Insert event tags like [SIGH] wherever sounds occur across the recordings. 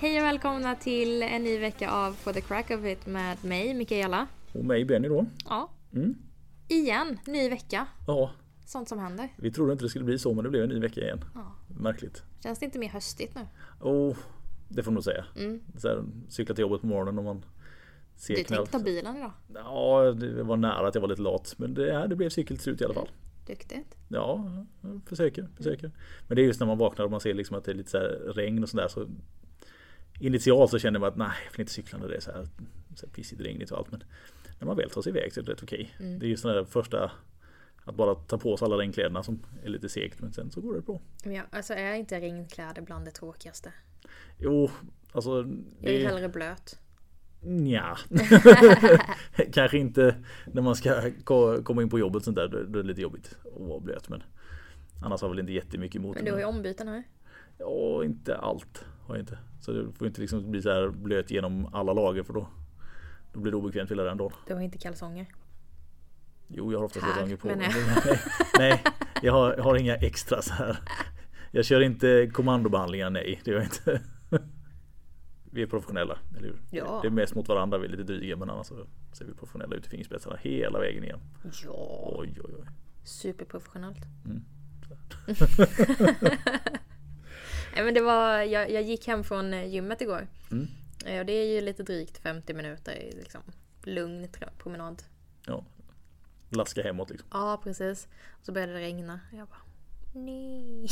Hej och välkomna till en ny vecka av For the Crack of It med mig, Mikaela. Och mig Benny då. Ja. Mm. Igen, ny vecka. Ja, Sånt som händer. vi trodde inte det skulle bli så men det blev en ny vecka igen. Ja. Märkligt. Känns det inte mer höstigt nu? Oh, det får man nog säga. Mm. Så här, cykla till jobbet på morgonen och man ser Du tänkte ta bilen idag? Ja, det var nära att jag var lite lat. Men det, ja, det blev cykel till slut i alla fall. Duktigt. Ja, försöker, försöker. Men det är just när man vaknar och man ser liksom att det är lite så här regn och sådär så Initialt så känner man att nej, jag vill inte cykla när det är så här, så här pissigt regnigt och allt. Men när man väl tar sig iväg så är det rätt okej. Mm. Det är just den där första Att bara ta på sig alla regnkläderna som är lite segt men sen så går det bra. Jag, alltså är inte regnkläder bland det tråkigaste? Jo, alltså Jag är det, hellre blöt. Nja. [LAUGHS] Kanske inte när man ska ko- komma in på jobbet sånt där. Då är det lite jobbigt att vara blöt. Men annars har jag väl inte jättemycket emot Men det. du har ju ombyten här. Ja, inte allt har jag inte. Så det får inte liksom bli så här blöt genom alla lager för då då blir det obekvämt hela den dagen. Du har inte kalsonger. Jo, jag har Här, kalsonger på. Nej, nej jag, har, jag har inga extras här. Jag kör inte kommandobehandlingar, nej. Det gör jag inte. [LAUGHS] Vi är professionella, eller hur? Ja. Det är mest mot varandra, vi är lite dryga men annars så ser vi professionella ut i fingerspetsarna hela vägen igen. Ja. Oj, oj, oj. Superprofessionellt. Mm. [LAUGHS] [LAUGHS] Men det var, jag, jag gick hem från eh, gymmet igår. Mm. Eh, Och det är ju lite drygt 50 minuter i liksom lugn promenad. Ja. Laska hemåt liksom. Ja precis. Och så började det regna. Jag bara nej.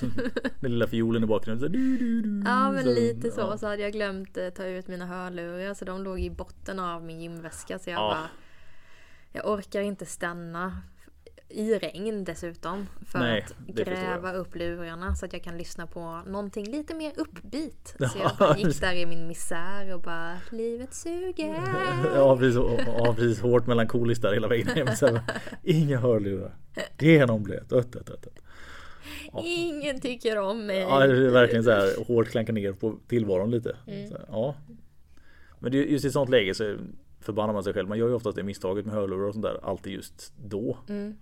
[LAUGHS] Den lilla fiolen i bakgrunden. Så, du, du, du, Ja men lite så. ja. Så hade jag glömt eh, ta ut mina hörlurar så de låg i botten av min gymväska. Så jag Ja. bara Jag orkar inte stanna i regn dessutom. För Nej, att gräva upp lurarna så att jag kan lyssna på någonting lite mer uppbeat. [LAUGHS] Så Ja, jag gick där i min misär och bara Livet suger. [LAUGHS] Ja precis, ja, precis hårt melankoliskt där hela vägen hem. Inga hörlurar. Genomblöt. Ött, ött, ött, ött. Ingen tycker om mig. Ja det är verkligen så här hårt klanka ner på tillvaron lite. Mm. Så, ja. Men just i ett sånt läge så förbannar man sig själv. Man gör ju oftast det misstaget med hörlurar och sånt där alltid just då. Mm.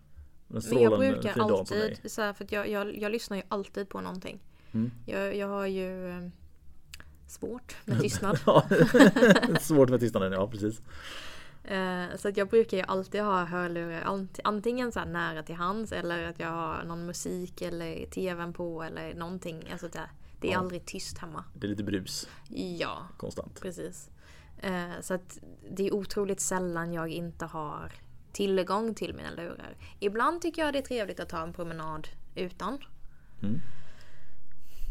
Men Men jag fin brukar mig. alltid, så här, för jag, jag, jag lyssnar ju alltid på någonting. Mm. Jag, jag har ju eh, svårt med [LAUGHS] tystnad. [LAUGHS] Svårt med tystnaden, ja precis. Eh, så att jag brukar ju alltid ha hörlurar ant- antingen så nära till hands eller att jag har någon musik eller tvn på eller någonting. Alltså det, det är Ja. aldrig tyst hemma. Det är lite brus Ja, konstant. precis. Eh, så att det är otroligt sällan jag inte har tillgång till mina lurar. Ibland tycker jag det är trevligt att ta en promenad utan. Mm.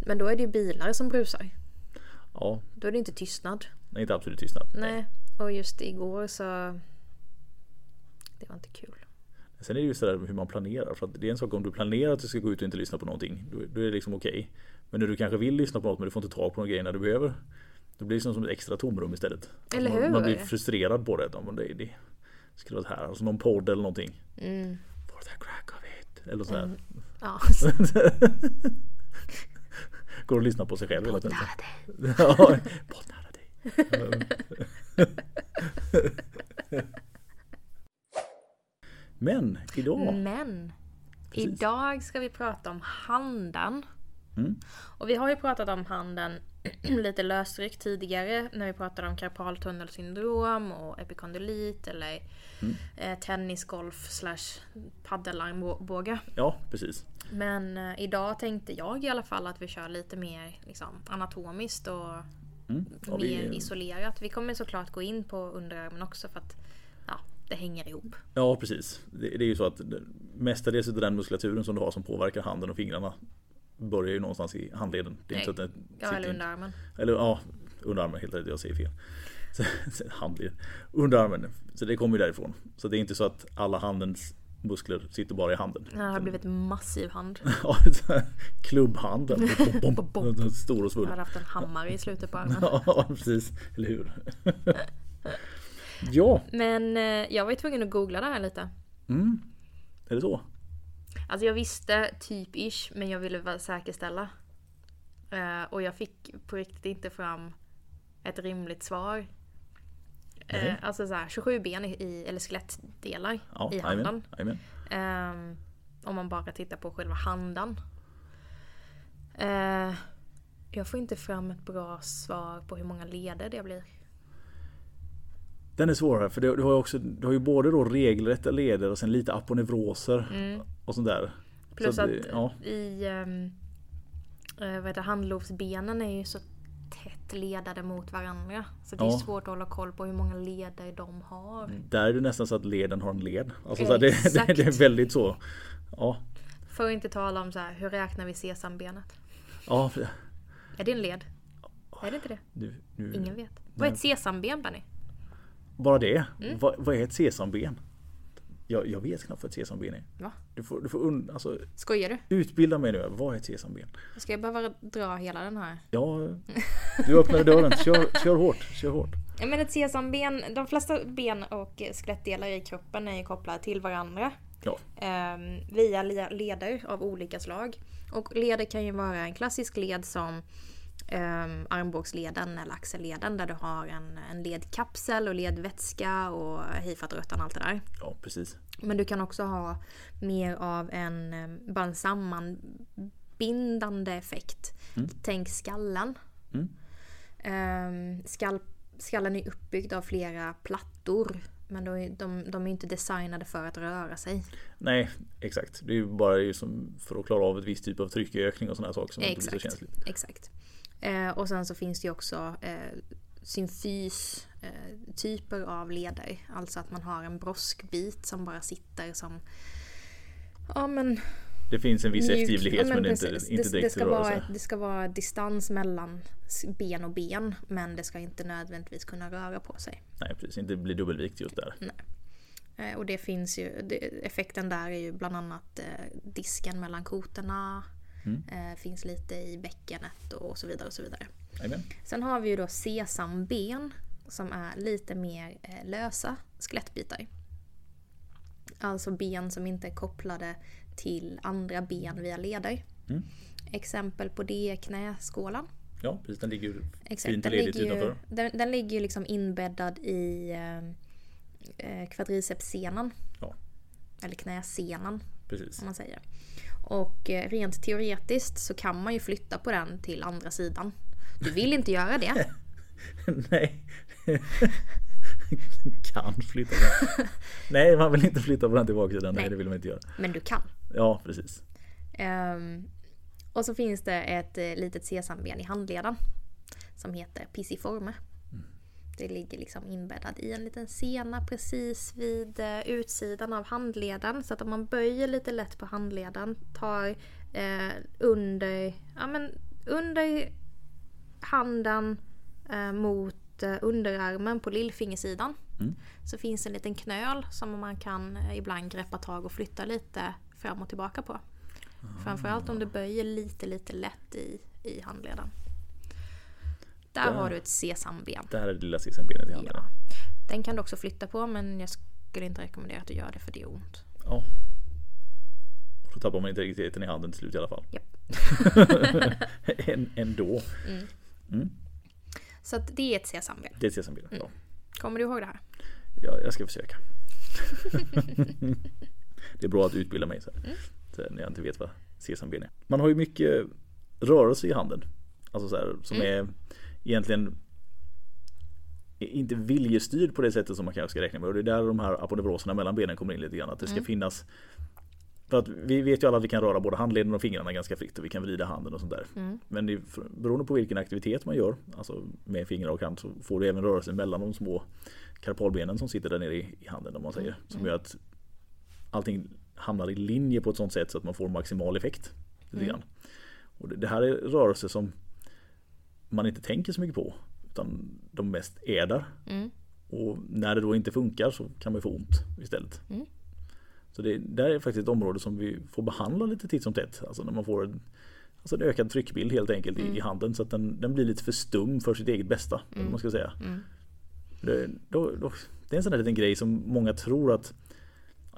Men då är det ju bilar som brusar. Ja, Då är det inte tystnad. nej, inte absolut tystnad. Nej. Och just igår så... Det var inte kul. Sen är det just det där hur man planerar. För att det är en sak om du planerar att du ska gå ut och inte lyssna på någonting. Då, då är det liksom okej. Men när du kanske vill lyssna på något men du får inte tag på de grejerna du behöver. Då blir det som, ett extra tomrum istället. Eller man, hur? man blir frustrerad på det. Ja, men det, det skulle varit här. Alltså någon podd eller någonting. Mm. For the crack of it. Eller sådär. Ja. [LAUGHS] Går och lyssnar på sig själv hela tiden. Dig. [LAUGHS] Ja, podd nära dig. [LAUGHS] Men idag. Men Precis. idag ska vi prata om handen. Mm. Och vi har ju pratat om handen [CLEARS THROAT] lite lösryckt tidigare när vi pratade om karpaltunnelsyndrom och epikondylit eller Mm. eh, tennis, golf slash paddelarmbåge. Ja, precis. Men eh, idag tänkte jag i alla fall att vi kör lite mer liksom, anatomiskt och Mm. Ja, mer vi, isolerat. Vi kommer såklart gå in på underarmen också för att ja, det hänger ihop. ja precis. Det, det är ju så att det- mestadels av den muskulaturen som du har som påverkar handen och fingrarna börjar ju någonstans i handleden. Det är inte så att den Ja, eller underarmen. Eller ja, underarmen helt rätt, jag säger fel. [LAUGHS] Så, så, handled. Underarmen, så det kommer ju därifrån. Så det är inte så att alla handens muskler sitter bara i handen. Det har blivit massiv hand. [LAUGHS] Ja, Klubbhanden. [LAUGHS] Bom, bom, bom. Stor och Jag svullen. hade haft en hammare i slutet på armen. Ja, precis. Eller hur? Ja, Men eh, jag var ju tvungen att googla det här lite. mm. är det så? Alltså jag visste typ ish men jag ville säkerställa. Eh, och jag fick på riktigt inte fram ett rimligt svar. Eh, alltså så här, 27 ben i, eller skelettdelar Ja, i handen. jajamän, jajamän. Ehm, om man bara tittar på själva handen. Eh, Jag får inte fram ett bra svar på hur många leder det blir. Den är svårare för du, har också Du har ju både då regelrätta leder och sen lite aponeuroser Mm. Och sånt där. Plus Så att det- ja. i um, vad heter, handlovsbenen är ju så tätt ledade mot varandra. Så det är Ja. svårt att hålla koll på hur många leder de har. Där är det nästan så att leden har en led. Alltså så här, det, [LAUGHS] det, det är väldigt så. Ja. För att inte tala om så här, hur räknar vi sesambenet? Ja. Är det en led? Är det inte det? Nu, nu, Ingen vet. Vad är ett sesamben Benny? Bara det. Mm. Vad, vad är ett sesamben? Jag, jag vet knappt vad ett sesamben är. Va? Du får, du får un, alltså, Skojar du? utbilda mig nu. Vad är ett sesamben? Ska jag behöva dra hela den här? Ja, du öppnade dörren. Kör, kör hårt. Kör hårt. Men ett sesamben, de flesta ben och skelettdelar i kroppen är ju kopplade till varandra. Ja. ehm, via le- leder av olika slag. Och leder kan ju vara en klassisk led som um, armbågsleden eller axelleden där du har en, en ledkapsel och ledvätska och hejfattröttan och allt det där. Ja, precis. Men du kan också ha mer av en um, en sammanbindande effekt. Tänk skallen. Mm. Ehm, skall, skallen är uppbyggd av flera plattor. Men är, de, de är inte designade för att röra sig. Nej, exakt. Det är ju bara för att klara av ett visst typ av tryckökning och sådana saker som inte blir så Exakt. känsligt. Exakt. Eh, och sen så finns det ju också eh, symfys eh, typer av leder. Alltså att man har en broskbit som bara sitter som Ja men Det finns en viss mjuk- eftergivenhet ja, men, inte, precis. inte det, direkt det, ska vara, ett- det ska vara distans mellan ben och ben. Men det ska inte nödvändigtvis kunna röra på sig. Nej, precis. Inte bli dubbelvikt just där. Eh, och det finns ju, det, effekten där är ju bland annat eh, disken mellan kotorna. Mm. Eh, finns lite i bäckenet och så vidare och så vidare. Amen. Sen har vi ju då sesamben som är lite mer eh, lösa skelettbitar. Alltså ben som inte är kopplade till andra ben via leder. Mm. Exempel på det är knäskålan. Ja, precis. Den ligger ju Exakt, fint den, ledigt ligger ju, utanför. den, den ligger ju liksom inbäddad i eh, eh, kvadricepssenan. Ja, Eller knäsenan precis. om man säger. Och eh, rent teoretiskt så kan man ju flytta på den till andra sidan. Du vill inte göra det. [LAUGHS] Nej. [LAUGHS] kan flytta på den. [LAUGHS] Nej, man vill inte flytta på den till baksidan. Nej, Nej. det vill man inte göra. Men du kan. Ja, precis. Ehm, och så finns det ett eh, litet sesamben i handleden. Som heter pisiforme. Det ligger liksom inbäddad i en liten sena precis vid eh, utsidan av handleden. Så att om man böjer lite lätt på handleden, tar eh, under, ja, men under handen eh, mot eh, underarmen på lillfingersidan. Mm. Så finns en liten knöl som man kan eh, ibland greppa tag och flytta lite fram och tillbaka på. Framförallt om du böjer lite, lite lätt i, i handleden. Där Där. har du ett sesamben. Det här är det lilla sesambenet i handen. Ja. Den kan du också flytta på men jag skulle inte rekommendera att du gör det för det gör ont. Ja. Då tappar man integriteten i handen till slut i alla fall. Än- [LAUGHS] Ändå. Så att det är ett sesamben. Det är ett sesamben. Ja. Kommer du ihåg det här? ja, jag ska försöka. [LAUGHS] det är bra att utbilda mig så. Mm. så när jag inte vet vad sesamben är. Man har ju mycket rörelse i handen. Alltså så här, som Mm. är egentligen inte viljestyrd på det sättet som man kanske ska räkna med. Och det är där de här aponeuroserna mellan benen kommer in lite grann. Att det ska Mm. finnas för att vi vet ju alla att vi kan röra både handleden och fingrarna ganska fritt och vi kan vrida handen och sånt där. Mm. Men det, beroende på vilken aktivitet man gör, alltså med fingrar och hand, så får du även rörelse mellan de små karpalbenen som sitter där nere i, i handen om man säger. Som gör att allting hamnar i linje på ett sånt sätt så att man får maximal effekt. Lite grann. Och det, det här är rörelser som man inte tänker så mycket på. Utan de mest är där. Mm. Och när det då inte funkar så kan man få ont istället. Mm. Så det där är faktiskt ett område som vi får behandla lite titt som tätt. Alltså när man får en, alltså en ökad tryckbild helt enkelt i, i handen så att den, den blir lite för stum för sitt eget bästa. Vad man ska säga. Mm. Det, då, då, det är en sån där liten grej som många tror att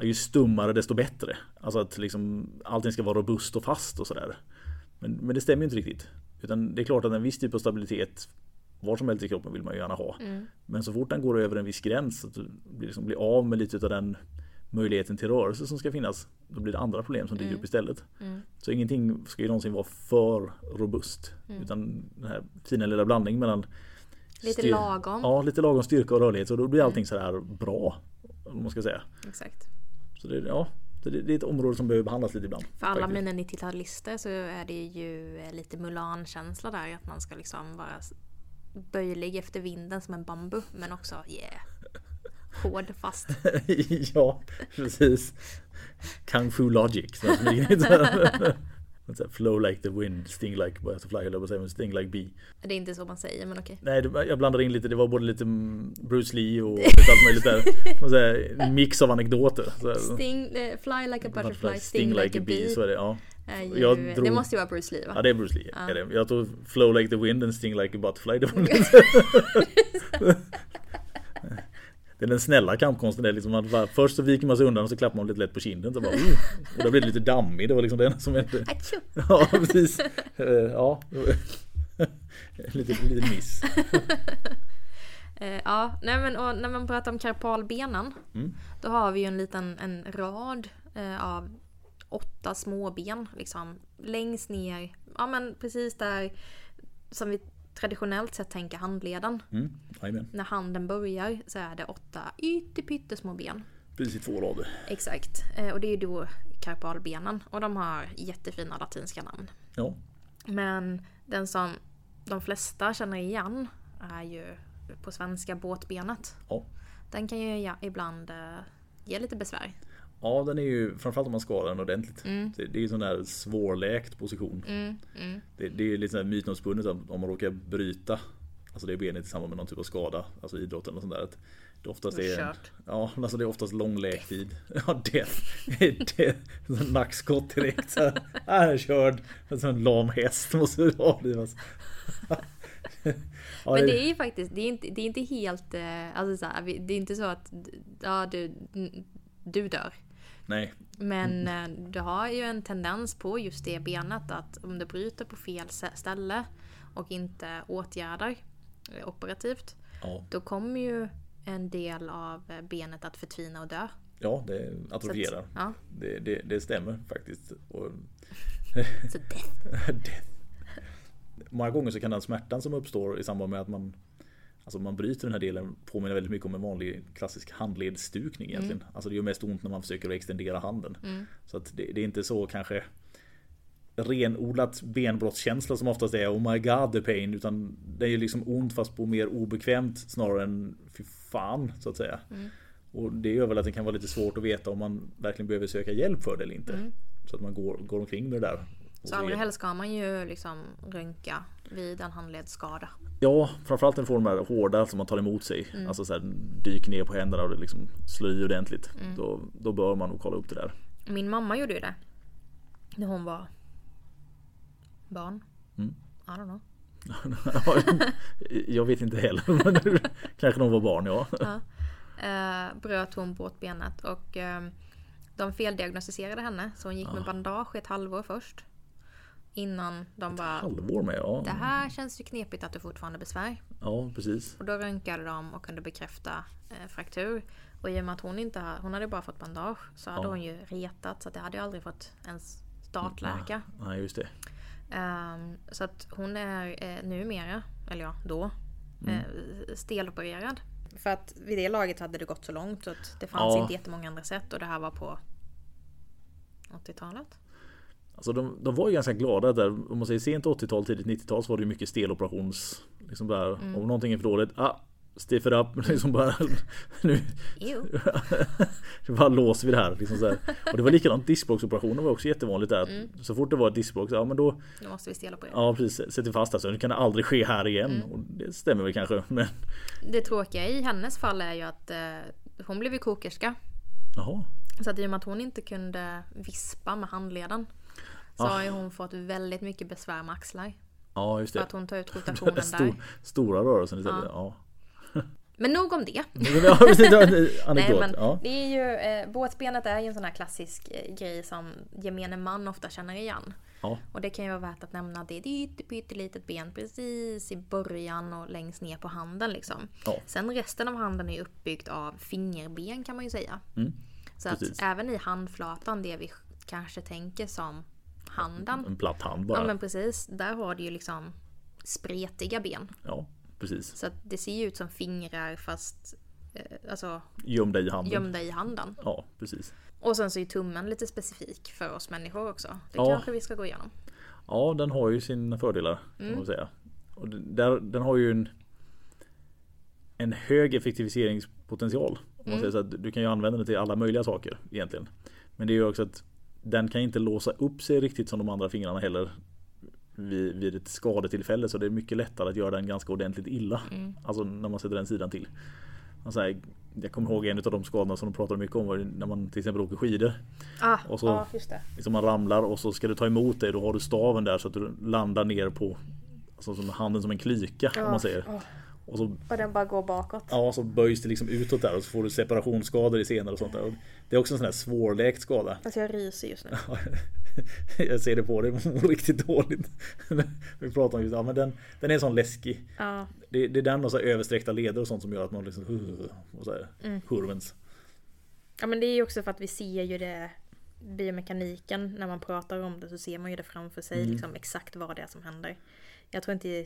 ju stummare desto bättre. Alltså att liksom allting ska vara robust och fast och sådär. Men, men det stämmer ju inte riktigt. Utan det är klart att en viss typ av stabilitet var som helst i kroppen vill man ju gärna ha. Mm. Men så fort den går över en viss gräns, att du blir, liksom, blir av med lite av den möjligheten till rörelse som ska finnas. Då blir det andra problem som dyker Mm. upp istället. Mm. Så ingenting ska ju någonsin vara för robust. Mm. Utan den här fina lilla blandningen mellan Lite lagom. Mm. Ja, lite lagom styrka och rörlighet. Så då blir allting så här bra. Om man ska säga. Exakt. Så det, ja, så det, det är ett område som behöver behandlas lite ibland. För alla faktiskt. mina 90-talister så är det ju eh, lite Mulan-känsla där. Att man ska liksom vara böjlig efter vinden som en bambu. Men också yeah. Hård fast. [LAUGHS] ja, precis. Kung Fu Logic. [LAUGHS] Flow like the wind, sting like butterfly, säger man, sting like bee. Det är inte så man säger men okej. Nej, det- jag blandade in lite, det var både lite mm, Bruce Lee och lite allt möjligt där. En mix av anekdoter. Sting, eh, fly like a butterfly, sting, like a bee. så är det. Ja. Ju, Jag Det drog- måste ju vara Bruce Lee va? ja, det är Bruce Lee. Ja. Är det. Jag tror Flow like the wind and sting like a butterfly. Det, var [LAUGHS] [LAUGHS] det är den snälla kampkonsten. Är liksom att först så viker man sig undan och så klappar man lite lätt på kinden. Så bara, oh, och då blir det lite dammig. Det var liksom det enda som hände. [LAUGHS] Ja, precis. Eh, Ja. [LAUGHS] lite, lite miss. [LAUGHS] Eh, ja, nej men och när man pratar om karpalbenen. Mm. Då har vi ju en liten en rad eh, av åtta småben. Liksom, längst ner, ja men precis där som vi traditionellt sett tänker handleden. Mm. När handen börjar så är det åtta yttepyttesmå ben. Precis i två rader. Exakt. Eh, och det är då karpalbenen. Och de har jättefina latinska namn. Ja. Men den som de flesta känner igen är ju på svenska båtbenet. Ja. Den kan ju ibland eh, ge lite besvär. Ja, den är ju framförallt om man skadar den ordentligt. Mm. Det det är ju sån där svårläkt position. Mm, mm. Det, det är lite sån mytomspunnet att om man råkar bryta Alltså det benet i samband med någon typ av skada Alltså idrotten och sånt där att det oftast Det är en. Ja, alltså det är oftast lång läktid [LAUGHS] Ja, death. Sån Nackskott direkt så här. Här är körd En sån lam häst måste avlivas [LAUGHS] ja, Men det är ju faktiskt, det är inte, det är inte helt, eh, alltså så här, det är inte så att ja, du, du dör. Nej, Men eh, du har ju en tendens på just det benet att om du bryter på fel ställe och inte åtgärdar eh, operativt ja, då kommer ju en del av eh, benet att förtvina och dö. ja det att- atrofierar Ja, det, det, det stämmer faktiskt och, [LAUGHS] så death. [LAUGHS] Death. Många gånger så kan den smärtan som uppstår i samband med att man Alltså man bryter den här delen påminner väldigt mycket om en vanlig klassisk handledsstukning egentligen. Alltså det gör mest ont när man försöker extendera handen. Mm. Så att det, det är inte så kanske renodlat benbrottskänsla som oftast är oh my god the pain utan det är liksom ont fast på mer obekvämt snarare än fy fan så att säga. Mm. Och det gör väl att det kan vara lite svårt att veta om man verkligen behöver söka hjälp för det eller inte. Mm. Så att man går, går omkring med det där. Så allra helst ska man ju liksom röntga vid en handledsskada. Ja, framförallt en form av hårda som man tar emot sig. Mm. Alltså så här, dyker ner på händerna och det liksom slår i ordentligt. Mm. Då, då bör man nog kolla upp det där. Min mamma gjorde ju det. När hon var barn. Mm. I don't know. [LAUGHS] jag vet inte heller. Men kanske de var barn, ja. Ja. Eh, bröt hon båtbenet och eh, de feldiagnostiserade henne så hon gick med bandage i ett halvår först. Innan de bara Halvår med, ja. Det här känns ju knepigt att du fortfarande har besvär. Ja, precis. Och då röntgade de och kunde bekräfta eh, fraktur. Och i och med att hon inte hon hade bara fått bandage så hade Ja. hon ju retat så att det hade ju aldrig fått ens startläka. Nej, just det. Ehm, så att hon är eh, numera, eller ja då, Mm. eh, stelopererad. För att vid det laget hade det gått så långt så att det fanns Ja. inte jättemånga andra sätt och det här var på 80-talet. Alltså de, de var ju ganska glada där. Om man säger sent 80-tal, tidigt 90-tal så var det ju mycket steloperations... Liksom där, Mm. om någonting är för dåligt, ah, stiff it up. [LAUGHS] Liksom bara, [LAUGHS] nu, det [LAUGHS] bara låser vi det här. Liksom så här. Och det var likadant, diskbråcksoperationer var också jättevanligt där. Mm. Så fort det var ett diskbråck, ja men då Då måste vi steloperera. Ja precis, sätter fast alltså. Nu kan det aldrig ske här igen. Mm. Och det stämmer väl kanske. Men Det tråkiga i hennes fall är ju att eh, hon blev ju kokerska. jaha. Så att i och med att hon inte kunde vispa med handleden så har ju hon fått väldigt mycket besvär med axlar. Ja just För det. att hon tar ut [LAUGHS] rotationen där. Stor, stora rörelsen istället. Ja. [LAUGHS] Men nog om det. [LAUGHS] Ja, Nej, men Ja. det är ju, eh, båtbenet är ju en sån här klassisk eh, grej som gemene man ofta känner igen. Ja. Och det kan ju vara värt att nämna det är ett ytte- pyttelitet ben precis i början och längst ner på handen liksom. Ja. Sen resten av handen är uppbyggt av fingerben kan man ju säga. Mm. Så precis. att även i handflatan, det vi kanske tänker som handen. En platt hand bara. Ja men precis, där har du ju liksom spretiga ben. Ja, precis. Så det ser ju ut som fingrar fast eh, alltså Gömda i handen. gömda i handen. Ja, precis. Och sen så är tummen lite specifik för oss människor också. Det Ja. kanske vi ska gå igenom. Ja, den har ju sina fördelar kan Mm. man säga. Och där, den har ju en en hög effektiviseringspotential. Om man Mm. säger så att du kan ju använda den till alla möjliga saker egentligen. Men det är ju också att den kan inte låsa upp sig riktigt som de andra fingrarna heller vid, vid ett skadetillfälle så det är mycket lättare att göra den ganska ordentligt illa. Mm. Alltså när man sätter den sidan till. Man säger, jag kommer ihåg en av de skadorna som de pratade mycket om var när man till exempel åker skidor. Ah, Och så- det. Liksom man ramlar och så ska du ta emot dig. Då har du staven där så att du landar ner på alltså som handen som en klyka om man säger. Ja. Och så, Och den bara går bakåt. ja, så böjs det liksom utåt där och så får du separationsskador i senare och sånt där. Och det är också en sån här svårläkt skada. Alltså jag ryser just nu. [LAUGHS] Jag ser det på dig, mår riktigt dåligt. [LAUGHS] Vi pratar om just, ja men den, den är sån läskig. Ja, Det, det är den och så översträckta leder och sånt som gör att man liksom [LAUGHS] och så här, Mm. hurvens. Ja men det är ju också för att vi ser ju det biomekaniken när man pratar om det så ser man ju det framför sig Mm. liksom exakt vad det är som händer. Jag tror inte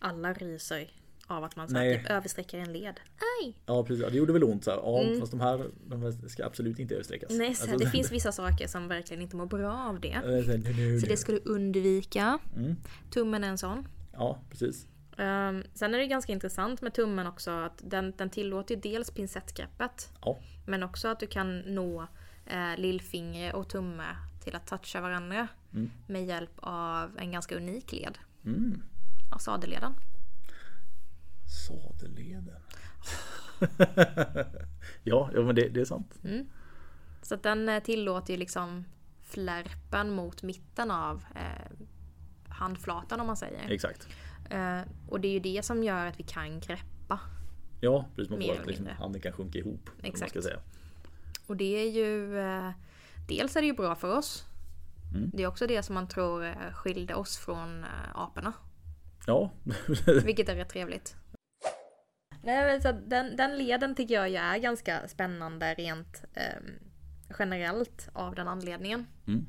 alla ryser av att man så här, typ översträcker en led. Aj! Ja precis, ja, det gjorde väl ont så här. Ja Mm. fast de här, de här ska absolut inte översträckas. Nej, så här, Alltså, det finns [LAUGHS] vissa saker som verkligen inte mår bra av det. Så här, nu, nu, Så nu. det ska du undvika. Mm. Tummen är en sån. Ja precis. Um, sen är det ganska intressant med tummen också att den, den tillåter ju dels pincettgreppet. Ja. Men också att du kan nå eh, lillfinger och tumme till att toucha varandra. Mm. Med hjälp av en ganska unik led. Mm. Ja, sadelleden. Sadelleden. [LAUGHS] ja, ja men det, det är sant. Så att den eh, tillåter ju liksom flärpen mot mitten av eh, handflatan om man säger. Exakt. Eh, och det är ju det som gör att vi kan greppa. Ja, precis. Man får att liksom, handen kan sjunka ihop. om Man Exakt. ska säga. Och det är ju... Eh, dels är det ju bra för oss. Mm. Det är också det som man tror eh, skilde oss från eh, aporna. Ja, [LAUGHS] Vilket är rätt trevligt. Nej, så den, den leden tycker jag ju är ganska spännande rent ehm, generellt av den anledningen. Mm.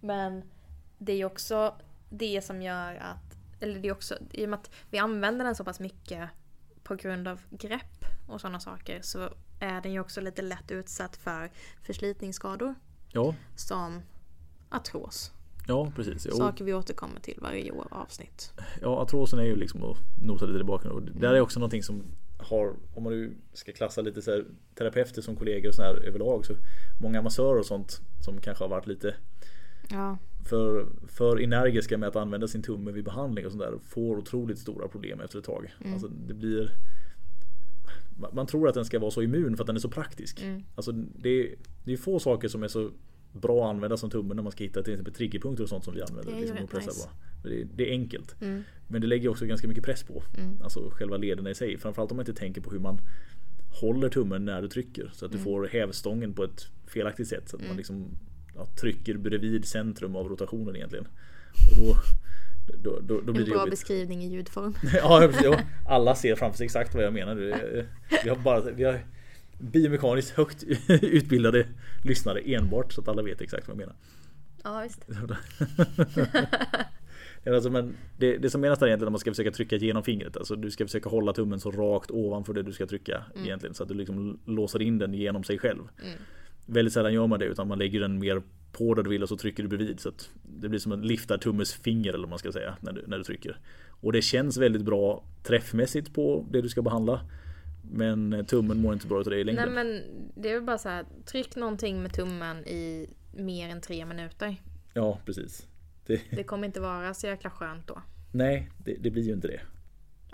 Men det är också det som gör att, eller det är också, i och med att vi använder den så pass mycket på grund av grepp och sådana saker så är den ju också lite lätt utsatt för förslitningsskador ja, som artros. Ja precis. Jo, Saker vi återkommer till varje år avsnitt. ja, artrosen är ju liksom att nota lite tillbaka. Och det är också någonting som har, om man nu ska klassa lite så terapeuter som kollegor och så här överlag så många amassörer och sånt som kanske har varit lite Ja, för, för energiska med att använda sin tumme vid behandling och sånt där får otroligt stora problem efter ett tag. Alltså det blir man- Man tror att den ska vara så immun för att den är så praktisk. Mm. Alltså det, är, det är få saker som är så bra att använda som tummen när man ska hitta till exempel triggerpunkter och sånt som vi använder. Det är liksom, och pressa nice. på. Det, är, det är enkelt. Mm. Men det lägger också ganska mycket press på. Mm. Alltså själva lederna i sig. Framförallt om man inte tänker på hur man håller tummen när du trycker. Så att du Mm. får hävstången på ett felaktigt sätt. Så att man liksom ja, trycker bredvid centrum av rotationen egentligen. Och då, då, då, då blir en bra jobbigt. beskrivning i ljudform. [LAUGHS] Ja, alla ser framför sig exakt vad jag menar. Vi har bara vi har biomekaniskt högt [LAUGHS] utbildade lyssnare enbart så att alla vet exakt vad jag menar. Ja, visst. [LAUGHS] Alltså, men det, det som menas där egentligen när man ska försöka trycka genom fingret. Alltså du ska försöka hålla tummen så rakt ovanför det du ska trycka egentligen. Så att du liksom låser in den genom sig själv. Mm. Väldigt sällan gör man det utan man lägger den mer på där du vill och så trycker du bredvid. Så att det blir som en liftartummes finger eller vad man ska säga när du, när du trycker. Och det känns väldigt bra träffmässigt på det du ska behandla. Men eh, tummen mår inte bra utav det i Nej längden. men det är väl bara så här, tryck någonting med tummen i mer än tre minuter. Ja precis. Det, Det kommer inte vara så jäkla skönt då. nej, det, det blir ju inte det.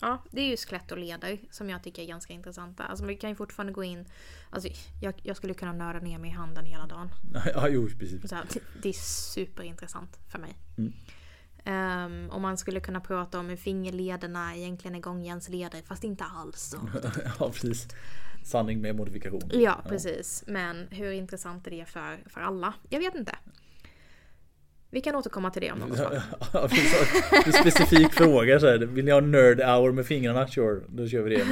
Ja, det är ju skelett och leder som jag tycker är ganska intressanta. Alltså vi kan ju fortfarande gå in, alltså jag, jag skulle kunna nörda ner mig i handen hela dagen. [LAUGHS] Ja, jo precis. Här, det- det är superintressant för mig. Mm. Ehm, och man skulle kunna prata om hur fingerlederna egentligen är gångjärnsleder, fast inte alls. [LAUGHS] Ja precis. Sanning med modifikation. Ja, precis. Men hur intressant är det för, för alla? Jag vet inte. Vi kan återkomma till det om något fall. Ja, [LAUGHS] en specifik fråga så här. Vill ni ha nerd hour med fingrarna? Sure, då kör vi det.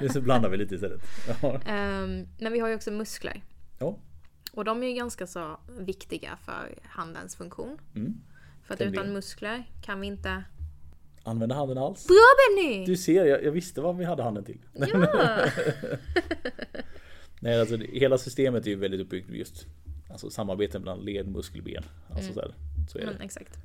Men så blandar vi lite istället. Ja, Ehm, men vi har ju också muskler. Ja. Och de är ju ganska så viktiga för handens funktion. Mm. För att utan muskler kan vi inte... Använda handen alls. Bra Benny! Du ser, jag, jag visste vad vi hade handen till. Ja! [LAUGHS] [LAUGHS] Nej, alltså, hela systemet är ju väldigt uppbyggt just alltså, samarbete mellan led, muskel, ben. Alltså, Mm. så, här, så är det. Men, exakt.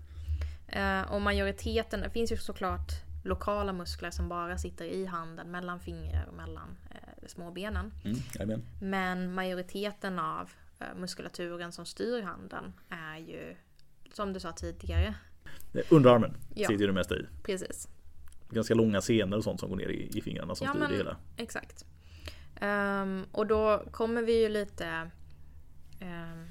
Eh, och majoriteten, det finns ju såklart lokala muskler som bara sitter i handen, mellan fingrar och mellan eh, småbenen. Mm. Men majoriteten av eh, muskulaturen som styr handen är ju, som du sa tidigare, Underarmen Ja. sitter ju det mesta i. precis. Ganska långa senor och sånt som går ner i, i fingrarna som Ja, styr men- det hela. Exakt. Ehm, och då kommer vi ju lite ehm,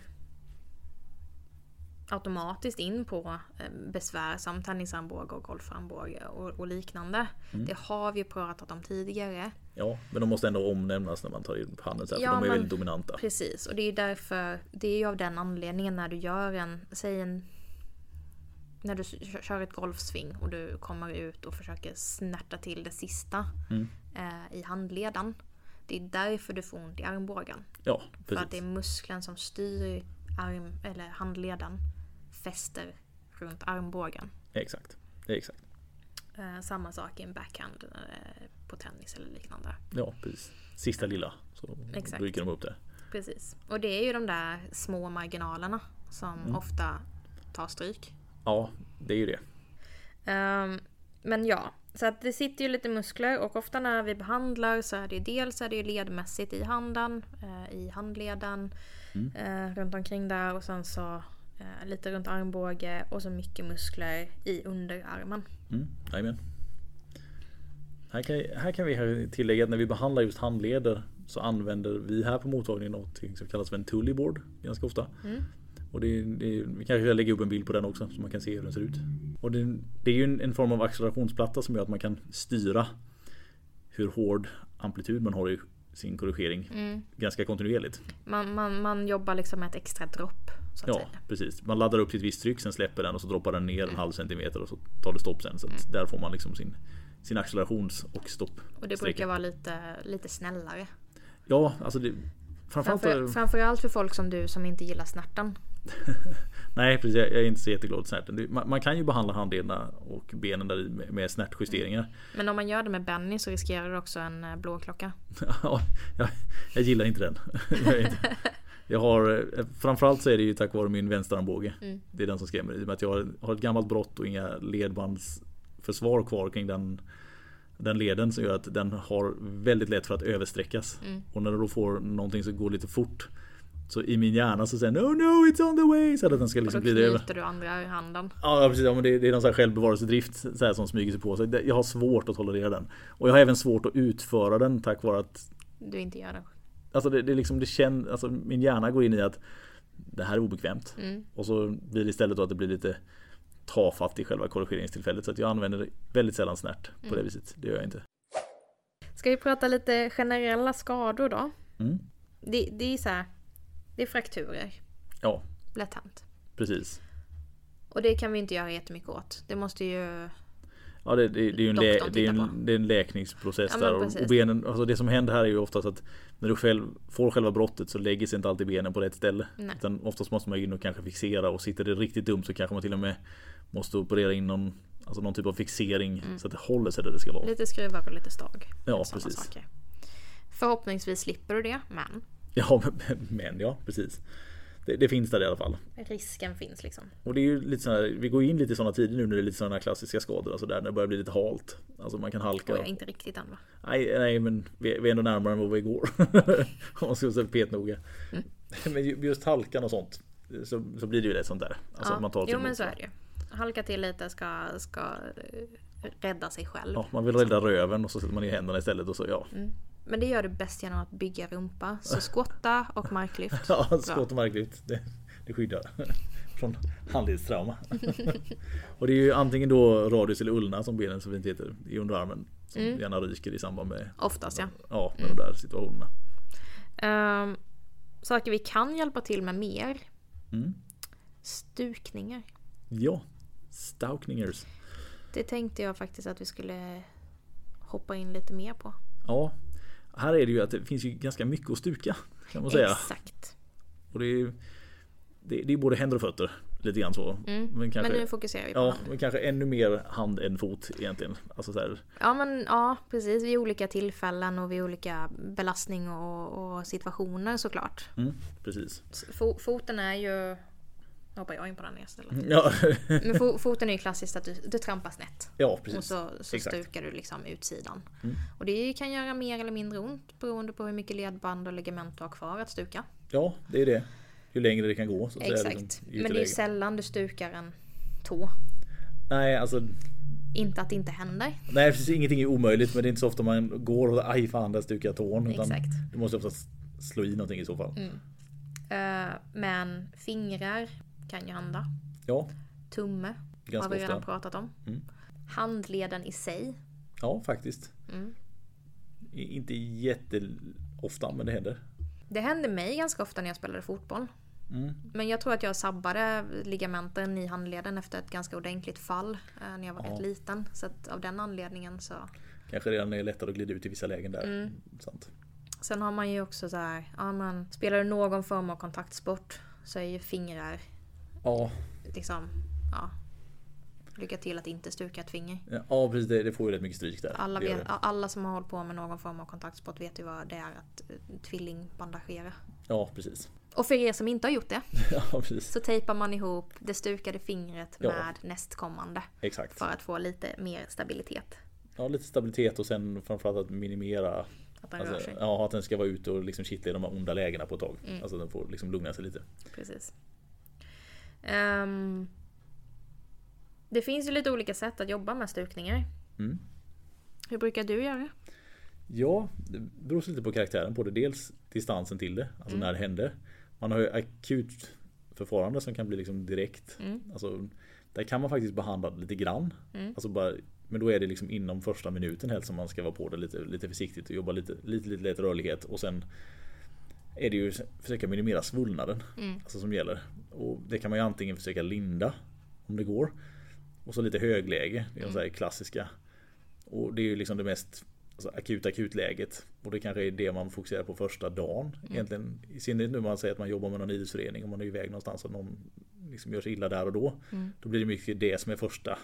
automatiskt in på eh, besvär som tennisarmbåge och golfarmbåge och, och liknande. Mm. Det har vi pratat om tidigare. Ja, men de måste ändå omnämnas när man tar upp handen så här, Ja, för de är men- väldigt dominanta. Precis, och det är därför, det är ju av den anledningen när du gör en, säg en när du kö- kör ett golfsving och du kommer ut och försöker snärta till det sista Mm. eh, i handleden. Det är därför du får ont i armbågen. Ja, För att det precis. är muskeln som styr arm, eller handleden fäster runt armbågen. Exakt. Exakt. Eh, samma sak i en backhand eh, på tennis eller liknande. Ja, precis. Sista lilla så Exakt. rycker de upp det. Precis. Och det är ju de där små marginalerna som Mm. ofta tar stryk. Ja, det är ju det. Ehm, men ja, så att det sitter ju lite muskler och ofta när vi behandlar så är det ju dels är det ju ledmässigt i handen, eh, i handleden, Mm. eh, runt omkring där och sen så eh, lite runt armbåge och så mycket muskler i underarmen. Mm. Här kan, här kan vi tillägga att när vi behandlar just handleder så använder vi här på mottagningen något som kallas för en tully board ganska ofta. Mm. Och det, det, vi kanske lägga upp en bild på den också så man kan se hur den ser ut. Och det, det är ju en, en form av accelerationsplatta som gör att man kan styra hur hård amplitud man har i sin korrigering Mm. ganska kontinuerligt. Man, man, man jobbar liksom med ett extra dropp. Ja, säga. precis. Man laddar upp till ett visst tryck, sen släpper den och så droppar den ner en halv centimeter och så tar det stopp sen. Så att där får man liksom sin, sin accelerations och stopp. Och det brukar vara lite, lite snällare. Ja, alltså det, framförallt... Framför, framförallt för folk som du som inte gillar snärten. [LAUGHS] Nej, precis. Jag är inte så jätteglad åt snärten. Man, man kan ju behandla handlederna och benen där i med, med snärtjusteringar. Men om man gör det med Benny så riskerar du också en eh, blåklocka. [LAUGHS] Ja, jag, jag gillar inte den. [LAUGHS] jag, är inte. jag har, eh, framförallt så är det ju tack vare min vänsterarmbåge. Mm. Det är den som skrämmer. I och med att jag har, har ett gammalt brott och inga ledbandsförsvar kvar kring den, den leden som gör att den har väldigt lätt för att översträckas. Mm. Och när du då får någonting som går lite fort så i min hjärna så säger den No no it's on the way! Så att den ska Och liksom då glida över. knyter du andra handen. Ja precis, ja, men det, det är någon sån här självbevarelsedrift så här, som smyger sig på. Så det- jag har svårt att tolerera den. Och jag har även svårt att utföra den tack vare att Du inte gör det. Alltså det, det är liksom det känns, alltså min hjärna går in i att det här är obekvämt. Mm. Och så blir det istället då att det blir lite tafatt i själva korrigeringstillfället. Så att jag använder väldigt sällan snärt på Mm. det viset. Det gör jag inte. Ska vi prata lite generella skador då? Mm. Det, det är så här, det är frakturer. Ja, Lätt hänt. precis. Och det kan vi inte göra jättemycket åt. Det måste ju... Ja, det, det, det är ju en, lä, det är en, det är en läkningsprocess Ja, där. Och, benen, alltså det som händer här är ju oftast att när du själv får själva brottet så lägger sig inte alltid benen på rätt ställe. Nej. Utan oftast måste man in och kanske fixera och sitter det riktigt dumt så kanske man till och med måste operera in någon, alltså någon typ av fixering Mm. så att det håller sig där det ska vara. Lite skruvar och lite stag. Ja, precis. Saker. Förhoppningsvis slipper du det, men Ja, [LAUGHS] men, ja, precis. Det, det finns där i alla fall. risken finns liksom. Och det är ju lite sådana, vi går in lite i sådana tider nu när det är lite sådana klassiska skador. Alltså där när det börjar bli lite halt. Alltså man kan halka. Och jag är inte riktigt än va? Nej, nej men vi, vi är ändå närmare än vad vi går. [LAUGHS] Om man ska säga petnoga. Mm. [LAUGHS] Men ju- just halkan och sånt. Så, så blir det ju lätt sånt där. Alltså att man tar jo men så är det ju. Halka till lite ska, ska eh, rädda sig själv. Ja, man vill rädda röven och så sätter man ner händerna istället och så ja. Mm. Men det gör du bäst genom att bygga rumpa. Så [LAUGHS] skotta och marklyft. Ja, skott och marklyft. Det, det skyddar. [LAUGHS] Från handledstrauma. [LAUGHS] och det är ju antingen då radius eller ulna som benen så fint heter i underarmen. Som Mm. gärna ryker i samband med, Oftast ja. ja, med de där situationerna. Ehm, saker vi kan hjälpa till med mer. Mm. Stukningar. Ja, Staukningers. Det tänkte jag faktiskt att vi skulle hoppa in lite mer på. Ja, här är det ju att det finns ju ganska mycket att stuka kan man säga. Exakt. Och det är, det, det är både händer och fötter. Lite grann så. Mm. Men, kanske, men nu fokuserar vi på Ja, men kanske ännu mer hand än fot egentligen. Alltså så här. Ja men ja precis vid olika tillfällen och vid olika belastning och, och situationer såklart. Mm, precis. Foten är ju nu hoppar jag in på den istället. Mm, ja. [LAUGHS] Men foten är ju klassiskt att du, du trampar snett. Ja, precis. Och så, så stukar du liksom utsidan. Mm. Och det kan göra mer eller mindre ont beroende på hur mycket ledband och ligament du har kvar att stuka. Ja, det är det. Ju längre det kan gå. Så Exakt. Det liksom Men det är ju sällan du stukar en tå. Nej, alltså. Inte att det inte händer. Nej, precis. Ingenting är omöjligt. Men det är inte så ofta man går och aj fan där stukar jag tån. Exakt. Du måste ofta slå i någonting i så fall. Mm. Uh, men fingrar kan ju hända. Ja. Tumme Ganska har vi redan ofta. pratat om. Mm. Handleden i sig. Ja, faktiskt. Mm. Inte jätteofta, men det händer. Det hände mig ganska ofta när jag spelade fotboll. Mm. Men jag tror att jag sabbade ligamenten i handleden efter ett ganska ordentligt fall eh, när jag var ja. rätt liten. Så att av den anledningen så... Kanske redan är lättare att glida ut i vissa lägen där. Mm. Sant. Sen har man ju också så här, ja men spelar du någon form av kontaktsport så är ju fingrar Ja. Liksom, ja. Lycka till att inte stuka ett finger. Ja precis, det, det får ju rätt mycket stryk där. Alla, vet, alla som har hållit på med någon form av kontaktsport vet ju vad det är att uh, tvillingbandagera. Ja precis. Och för er som inte har gjort det. [LAUGHS] ja. Så tejpar man ihop det stukade fingret ja. med nästkommande. Exakt. För att få lite mer stabilitet. Ja, lite stabilitet och sen framförallt att minimera att den alltså, Ja, att den ska vara ute och liksom kittla i de här onda lägena på ett tag. Mm. Alltså den får liksom lugna sig lite. Precis. Um, det finns ju lite olika sätt att jobba med stukningar. Mm. Hur brukar du göra? Ja, det beror lite på karaktären på det. Dels distansen till det, alltså mm. när det händer. Man har ju akut förfarande som kan bli liksom direkt. Mm. Alltså, där kan man faktiskt behandla det lite grann. Mm. Alltså bara, men då är det liksom inom första minuten helst som man ska vara på det lite, lite försiktigt och jobba lite, lite, lite lätt rörlighet. Och sen är det ju att försöka minimera svullnaden. Mm. Alltså som gäller. Och det kan man ju antingen försöka linda om det går. Och så lite högläge, det är mm. så klassiska. Och det är ju liksom det mest alltså, akuta akutläget. Och det kanske är det man fokuserar på första dagen. Mm. Egentligen, I synnerhet nu man säger att man jobbar med någon idrottsförening och man är iväg någonstans och någon liksom gör sig illa där och då. Mm. Då blir det mycket det som är första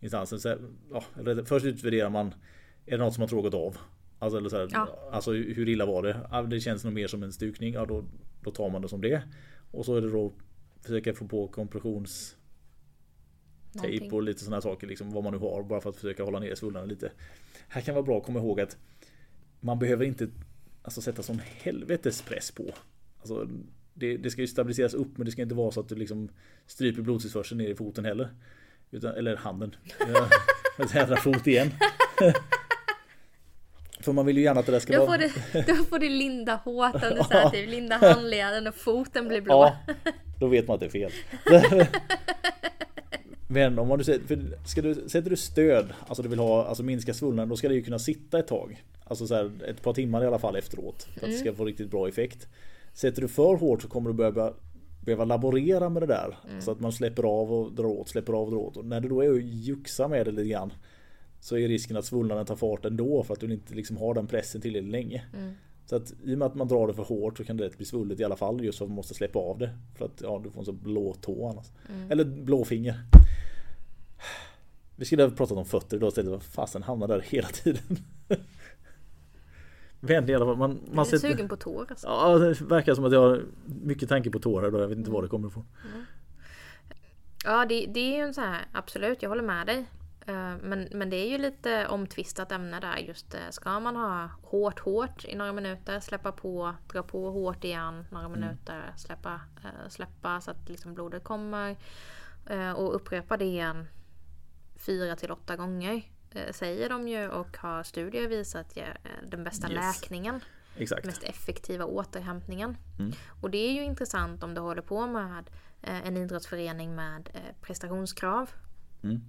instansen. Så, ja, först utvärderar man, är det något som har tråkat av? Alltså, eller så här, ja. alltså hur illa var det? det känns nog mer som en stukning. Ja, då, då tar man det som det. Och så är det då försöka få på kompressions tejp och lite sådana saker. Liksom, vad man nu har. Bara för att försöka hålla ner svullnaden lite. Här kan vara bra att komma ihåg att man behöver inte alltså, sätta sån helvetes press på. Alltså, det, det, ska ju stabiliseras upp men det ska inte vara så att du liksom stryper blodtillförseln ner i foten heller. Utan, eller handen. [LAUGHS] Jag jädra fot igen. [LAUGHS] För man vill ju gärna att det där ska då vara... Får du, [LAUGHS] då får du linda hårt om du säger typ linda handleden och foten blir blå. Ja, [LAUGHS] då vet man att det är fel. [LAUGHS] Men om du ska du, sätter du stöd, alltså du vill ha, alltså minska svullnaden, då ska det ju kunna sitta ett tag. Alltså så här, ett par timmar i alla fall efteråt. För att mm. det ska få riktigt bra effekt. Sätter du för hårt så kommer du börja behöva laborera med det där. Mm. Så att man släpper av och drar åt, släpper av och drar åt. Och när du då är och juxar med det lite grann så är risken att svullnaden tar fart ändå för att du inte liksom har den pressen tillräckligt länge. Mm. Så att i och med att man drar det för hårt så kan det bli svullet i alla fall just för att man måste släppa av det. För att ja, du får en så blå tå annars. Mm. Eller blå finger. Vi skulle ha pratat om fötter idag istället. Vad fasen hamnar där hela tiden. [LAUGHS] Vänlig i alla fall. Man, man är sugen på tår alltså. Ja, det verkar som att jag har mycket tanke på tår då. Jag vet inte mm. var det kommer ifrån. Mm. Ja, det, det är ju en sån här, absolut, jag håller med dig. Eh, men, men det är ju lite omtvistat ämne där just eh, ska man ha hårt hårt i några minuter, släppa på, dra på hårt igen några mm. minuter, släppa, eh, släppa så att liksom blodet kommer och upprepa det igen fyra till åtta gånger säger de ju och har studier visat ger den bästa yes. läkningen. Exakt. Mest effektiva återhämtningen. Mm. Och det är ju intressant om du håller på med en idrottsförening med prestationskrav. Mm.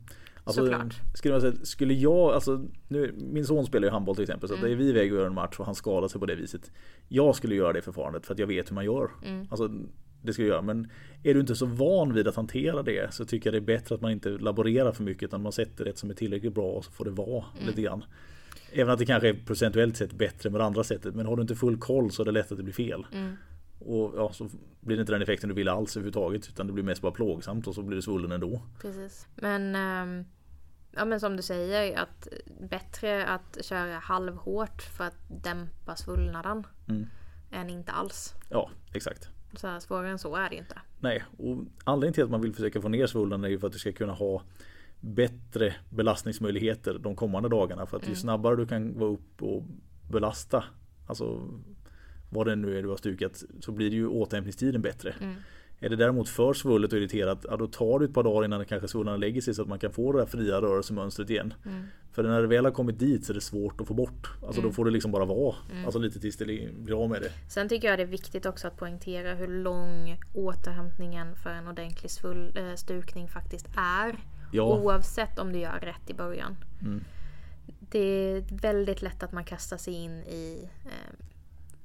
Alltså, Såklart. Skulle, säga, skulle jag, alltså, nu, min son spelar ju handboll till exempel. Så mm. är vi iväg och gör en match och han skadar sig på det viset. Jag skulle göra det förfarandet för att jag vet hur man gör. Mm. Alltså, det ska jag göra. Men är du inte så van vid att hantera det så tycker jag det är bättre att man inte laborerar för mycket utan man sätter ett som är tillräckligt bra och så får det vara mm. lite grann. Även att det kanske är procentuellt sett bättre med det andra sättet. Men har du inte full koll så är det lätt att det blir fel. Mm. Och ja, så blir det inte den effekten du vill alls överhuvudtaget. Utan det blir mest bara plågsamt och så blir det svullen ändå. Precis. Men, ehm, ja, men som du säger, att bättre att köra halvhårt för att dämpa svullnaden. Mm. Än inte alls. Ja, exakt. Så här, svårare än så är det inte. Nej, och anledningen till att man vill försöka få ner svullnaden är ju för att du ska kunna ha bättre belastningsmöjligheter de kommande dagarna. För att ju Mm. snabbare du kan vara upp och belasta, alltså vad det nu är du har stukat, så blir det ju återhämtningstiden bättre. Mm. Är det däremot för svullet och irriterat, ja, då tar det ett par dagar innan det kanske svullnaden lägger sig så att man kan få det där fria rörelsemönstret igen. Mm. För när det väl har kommit dit så är det svårt att få bort. Alltså då Mm. får det liksom bara vara. Mm. Alltså lite tills det blir av med det. Sen tycker jag det är viktigt också att poängtera hur lång återhämtningen för en ordentlig svull, eh, stukning faktiskt är. Ja, Oavsett om du gör rätt i början. Mm. Det är väldigt lätt att man kastar sig in i eh,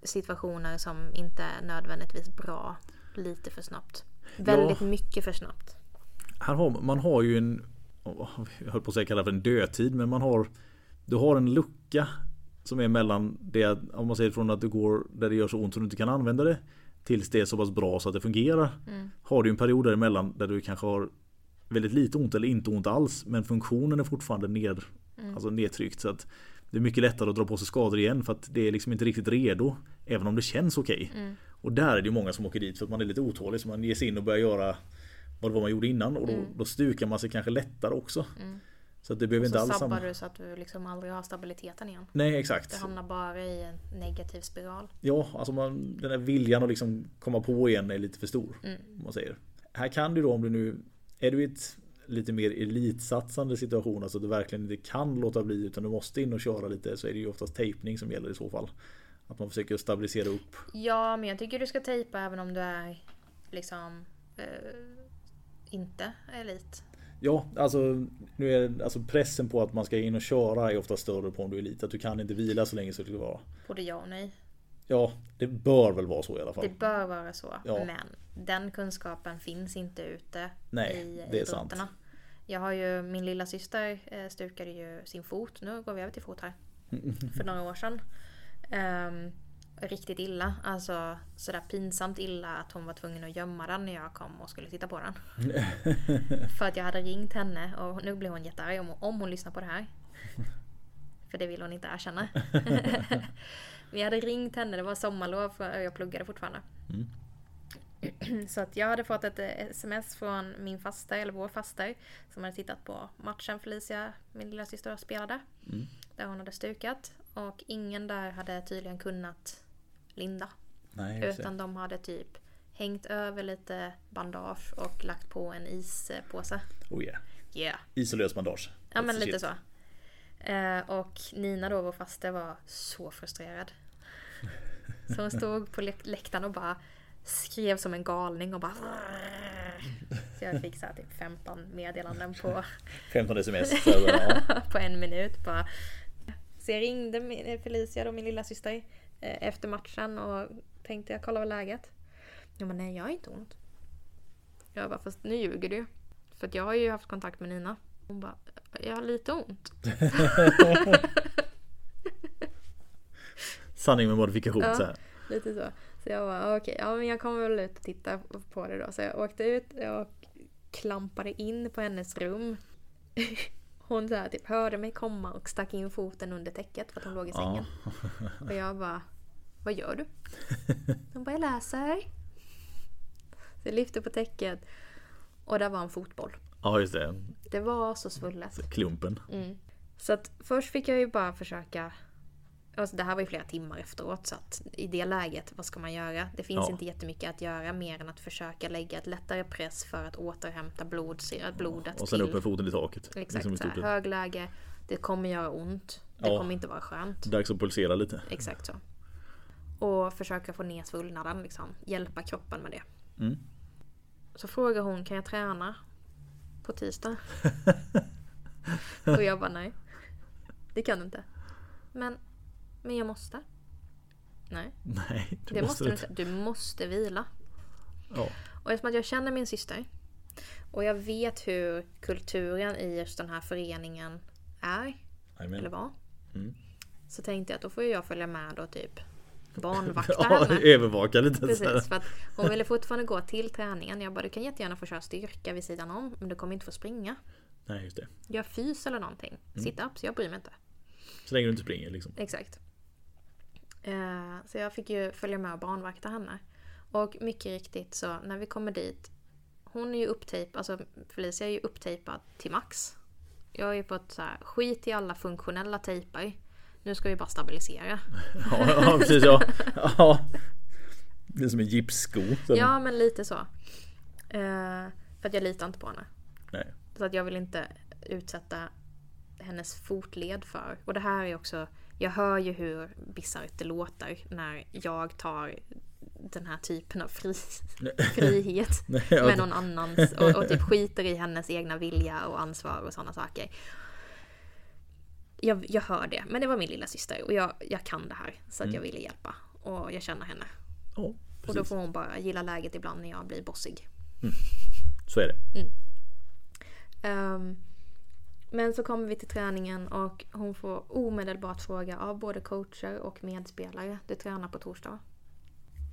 situationer som inte är nödvändigtvis bra lite för snabbt. Väldigt mycket för snabbt. här har, man har ju en, jag höll på att säga kalla för en dödtid, men man har, du har en lucka som är mellan det, om man säger från att du går där det gör så ont så du inte kan använda det tills det är så pass bra så att det fungerar. Mm. Har du en period däremellan där du kanske har väldigt lite ont eller inte ont alls men funktionen är fortfarande ned, Mm. alltså nedtryckt så att det är mycket lättare att dra på sig skador igen för att det är liksom inte riktigt redo även om det känns okej. Mm. Och där är det många som åker dit för att man är lite otålig så man ger sig in och börjar göra vad det var man gjorde innan och då, Mm. då stukar man sig kanske lättare också. Mm. Så att det behöver Och inte så alls sabbar samma... du så att du liksom aldrig har stabiliteten igen. Nej Du exakt. hamnar bara i en negativ spiral. Ja, alltså man, den där viljan att liksom komma på igen är lite för stor. Mm. Man säger. Här kan du då om du nu är du i ett lite mer elitsatsande situation, alltså du verkligen inte kan låta bli utan du måste in och köra lite så är det ju oftast tejpning som gäller i så fall. Att man försöker stabilisera upp. Ja, men jag tycker du ska tejpa även om du är liksom eh, inte elit. Ja, alltså, nu är alltså pressen på att man ska in och köra är ofta större på om du är elit. Att du kan inte vila så länge så det ska vara. Både ja och nej. Ja, det bör väl vara så i alla fall. Det bör vara så. Ja. Men den kunskapen finns inte ute Nej, i det är sant. Jag har ju, min lilla syster eh, stukade ju sin fot. Nu går vi över till fot här. [LAUGHS] För några år sedan. Ehm, riktigt illa. Alltså sådär pinsamt illa att hon var tvungen att gömma den när jag kom och skulle titta på den. [LAUGHS] För att jag hade ringt henne och nu blir hon jättearg om, om hon lyssnar på det här. För det vill hon inte erkänna. [LAUGHS] Men jag hade ringt henne, det var sommarlov och jag pluggade fortfarande. Mm. [CLEARS THROAT] Så att jag hade fått ett eh, sms från min faster, eller vår faster, som hade tittat på matchen Felicia, min lilla syster spelade. Mm. Där hon hade stukat. Och ingen där hade tydligen kunnat linda. Nej. Utan de hade typ hängt över lite bandage och lagt på en ispåse. Oh yeah. Yeah. Isolös bandage. Ja men lite shit. så. Eh, och Nina då, vår faste, var så frustrerad. Så hon stod på läk- läktaren och bara skrev som en galning och bara... [LAUGHS] Så jag fick så här typ 15 meddelanden på, [LAUGHS] 15 sms. [LAUGHS] På en minut. Bara. Så jag ringde min- Felicia, då, min lilla syster eh, efter matchen och tänkte jag kolla vad läget. Ja men nej, jag har inte ont. Jag bara, fast nu ljuger du. För att jag har ju haft kontakt med Nina. Hon bara, jag har lite ont. [LAUGHS] Sanning med modifikation. Ja. Så här. Lite så. Så jag bara, okej, ja men jag kommer väl ut och titta på det då. Så jag åkte ut och klampade in på hennes rum. [LAUGHS] Hon så här, typ hörde mig komma och stack in foten under täcket för att hon låg i sängen. Och jag bara, vad gör du? [LAUGHS] Hon bara, jag läser. Så jag lyfte på täcket och där var en fotboll. Ja just det. Det var så svullet. Klumpen. Mm. Så att först fick jag ju bara försöka Alltså det här var ju flera timmar efteråt så att i det läget, vad ska man göra? Det finns Ja. inte jättemycket att göra mer än att försöka lägga ett lättare press för att återhämta blodsyra, blodet Och sen till. upp med foten i taket. Exakt, Liksom så högläge. Det kommer göra ont. Det Ja. kommer inte vara skönt. Dags att pulsera lite. Exakt så. Och försöka få ner svullnaden liksom. Hjälpa kroppen med det. Mm. Så frågar hon, kan jag träna på tisdag? [LAUGHS] och jag bara nej. Det kan du inte. Men, men jag måste. Nej, Nej, det, det måste måste du du inte. Du måste vila. Ja. Och eftersom att jag känner min syster och jag vet hur kulturen i just den här föreningen är, Jajamän. eller var. Mm. Så tänkte jag att då får jag följa med och typ barnvakta [LAUGHS] Ja, henne. övervaka lite. Precis, för att hon ville fortfarande gå till träningen. Jag bara, du kan jättegärna få köra styrka vid sidan om, men du kommer inte få springa. Nej just det. Gör fys eller någonting. Sit-ups, jag bryr mig inte. Så länge du inte springer liksom. Exakt. Eh, så jag fick ju följa med och barnvakta henne. Och mycket riktigt så när vi kommer dit. Hon är ju upptejpad, alltså Felicia är ju upptejpad till max. Jag är ju på ett så här, skit i alla funktionella tejpar. Nu ska vi bara stabilisera. [LAUGHS] Ja, ja precis ja. ja. Det är som en gipssko. Så Ja men lite så. Eh, för att jag litar inte på henne. Nej. Så att jag vill inte utsätta hennes fotled för. Och det här är också, jag hör ju hur bisarrt det låter när jag tar den här typen av fri, [LAUGHS] frihet [LAUGHS] med någon annans och, och typ skiter i hennes egna vilja och ansvar och sådana saker. Jag, jag hör det, men det var min lilla syster och jag, jag kan det här så att jag ville hjälpa. Och jag känner henne. Ja, Och då får hon bara gilla läget ibland när jag blir bossig. Så är det. Ehm, men så kommer vi till träningen och hon får omedelbart fråga av både coacher och medspelare. Du tränar på torsdag?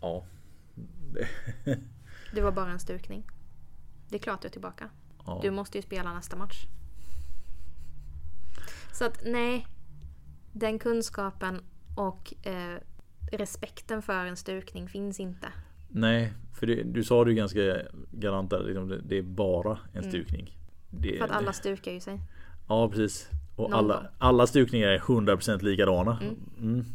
Ja. [LAUGHS] Det var bara en stukning. Det är klart du är tillbaka. ja. Du måste ju spela nästa match. Så att nej. Den kunskapen och eh, respekten för en stukning finns inte. Nej, för det, du sa det ju ganska galant där. Liksom, det, det är bara en stukning. Det, Mm. För att alla stukar ju sig. Ja precis. Och Någon alla, gång. alla stukningar är 100% likadana. Mm.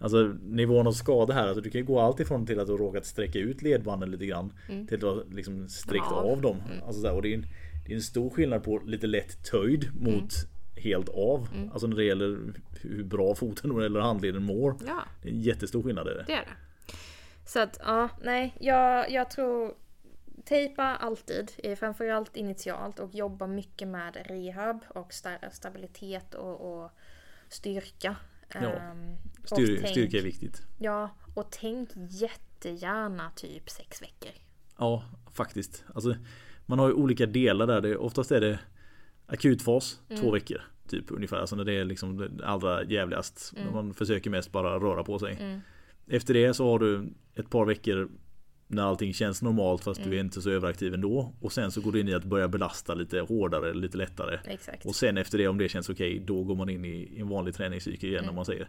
Alltså nivån av skada här, alltså, du kan ju gå allt ifrån till att du råkat sträcka ut ledbanden lite grann. Till att du har liksom sträckt Mm. Av. dem. Alltså, så här, och det är, en, det är en stor skillnad på lite lätt töjd Mm. mot helt av. Alltså när det gäller hur bra foten eller handleden mår. Ja. Det är en jättestor skillnad i det. Det är det. Så att ja, nej. Jag, jag tror tejpa alltid. eh, Framförallt initialt och jobba mycket med rehab och sta- stabilitet och, och styrka. Ja, Ehm, Styr, tänk- styrka är viktigt. Ja, och tänk jättegärna typ sex veckor. Ja, faktiskt. Alltså, man har ju olika delar där. Det, oftast är det akutfas, två veckor. Typ ungefär. Alltså när det är liksom det allra jävligast. När man försöker mest bara röra på sig. Efter det så har du ett par veckor när allting känns normalt fast du är inte så överaktiv ändå. Och sen så går du in i att börja belasta lite hårdare, lite lättare. Exakt. Och sen efter det om det känns okej, då går man in i, en vanlig träningscykel igen Mm. om man säger.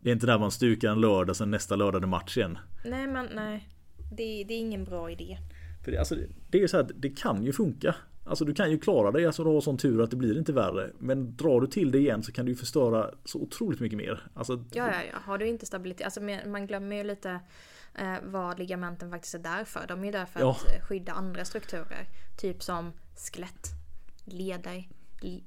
Det är inte där man stukar en lördag, sen nästa lördag är match igen. Nej men nej. Det, det är ingen bra idé. För det, alltså, det är ju så här det kan ju funka. Alltså du kan ju klara dig, alltså du har sån tur att det blir inte värre. Men drar du till det igen så kan du ju förstöra så otroligt mycket mer. Alltså, Ja, ja, ja. Har du inte stabilitet. Alltså man glömmer ju lite eh, vad ligamenten faktiskt är där för. De är ju där för Ja. att skydda andra strukturer. Typ som skelett, leder,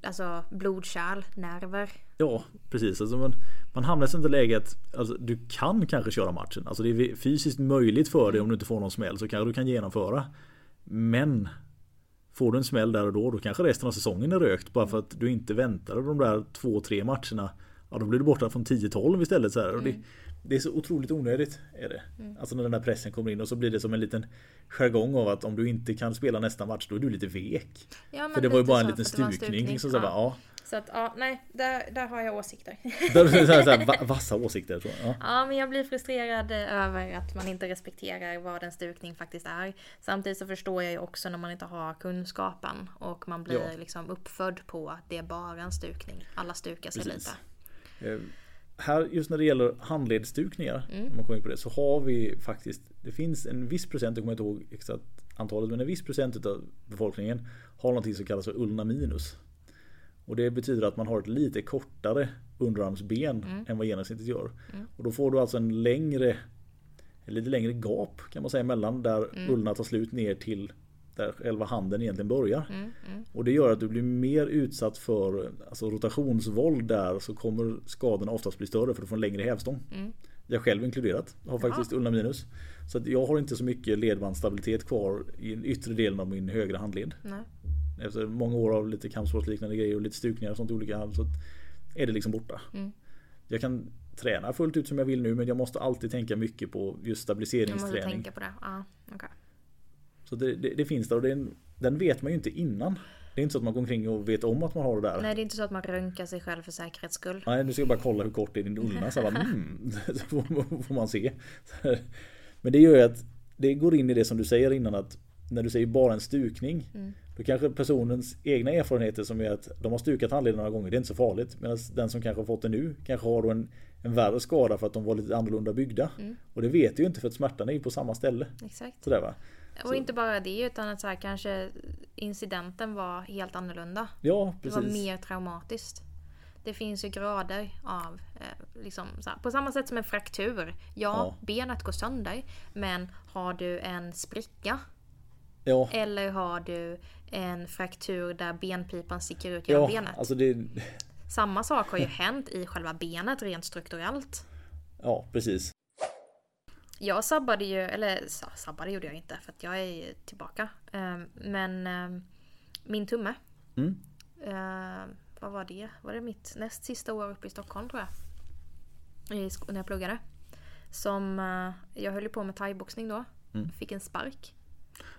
alltså blodkärl, nerver. Ja, precis. Alltså man, man hamnar i sånt läge att alltså, du kan kanske köra matchen. Alltså det är fysiskt möjligt för dig om du inte får någon smäll så kanske du kan genomföra. Men får du en smäll där och då, då kanske resten av säsongen är rökt bara för att du inte väntade de där två, tre matcherna. Ja, då blir du borta från 10-12 istället. Så här. Och det, det är så otroligt onödigt. Är det. Alltså när den där pressen kommer in och så blir det som en liten jargong av att om du inte kan spela nästa match då är du lite vek. Ja, men För det var ju bara en liten en stukning. Så, så, Ja. bara, ja. Så att ja, nej, där, där har jag åsikter. Det är så här, så här, va- vassa åsikter. tror jag. Ja. Ja, men jag blir frustrerad över att man inte respekterar vad en stukning faktiskt är. Samtidigt så förstår jag ju också när man inte har kunskapen och man blir liksom uppfödd på att det är bara en stukning. Alla stukar sig Precis. lite. Här just när det gäller handledsstukningar, Mm. man kommer in på det, så har vi faktiskt, det finns en viss procent, jag kommer inte ihåg exakt antalet, men en viss procent av befolkningen har någonting som kallas för ulna minus. Och det betyder att man har ett lite kortare underarmsben Mm. än vad genomsnittet gör. Och då får du alltså en längre, en lite längre gap kan man säga mellan där Mm. ullna tar slut ner till där själva handen egentligen börjar. Mm, Och det gör att du blir mer utsatt för alltså, rotationsvåld där så kommer skadorna oftast bli större för du får en längre hävstång. Mm. Jag själv inkluderat har faktiskt ulna minus. Så att jag har inte så mycket ledbandsstabilitet kvar i den yttre delen av min högra handled. Nej. Efter många år av lite kampsportsliknande grejer och lite stukningar och sånt olika så är det liksom borta. Mm. Jag kan träna fullt ut som jag vill nu men jag måste alltid tänka mycket på just Jag måste stabiliseringsträning. tänka på det. Ja, okej. Så det, det, det finns där och det den vet man ju inte innan. Det är inte så att man går omkring och vet om att man har det där. Nej, det är inte så att man röntgar sig själv för säkerhets skull. Nej, du ska bara kolla hur kort är din ulna. Så, bara, mm, [LAUGHS] får man se. Men det gör ju att det går in i det som du säger innan att när du säger bara en stukning. Mm. Då kanske personens egna erfarenheter som är att de har stukat handleden några gånger, det är inte så farligt. Medan den som kanske har fått det nu kanske har då en, en värre skada för att de var lite annorlunda byggda. Mm. Och det vet du ju inte för att smärtan är ju på samma ställe. Exakt. Sådär va? Och Så- inte bara det utan att så här, kanske incidenten var helt annorlunda. Ja, Det var precis. mer traumatiskt. Det finns ju grader av, eh, liksom, här, på samma sätt som en fraktur. Ja, Ja. benet går sönder. Men har du en spricka Ja, eller har du en fraktur där benpipan sticker ut genom ja benet. alltså det... Samma sak har ju hänt i själva benet rent strukturellt. Ja, precis. Jag sabbade ju, eller sa- sabbade gjorde jag inte för att jag är tillbaka. Ehm, Men ehm, min tumme. Mm. eh, vad var det? Var det mitt näst sista år uppe i Stockholm tror jag? När jag pluggade. Som, eh, jag höll ju på med thaiboxning då. Mm. Fick en spark.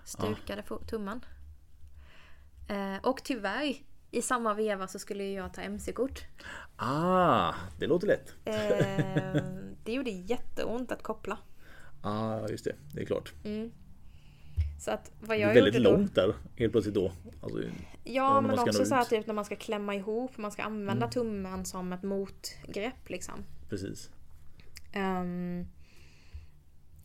Stukade fo- tummen. Och tyvärr, i samma veva så skulle jag ta MC-kort. Ah, det låter lätt. Eh, [LAUGHS] det gjorde jätteont att koppla. Ah, just det. Det är klart. Så att vad Det är jag väldigt gjorde då, långt där helt plötsligt då. Alltså, Ja, Ja, men också så här typ när man ska klämma ihop, man ska använda tummen som ett motgrepp liksom. precis. Ehm,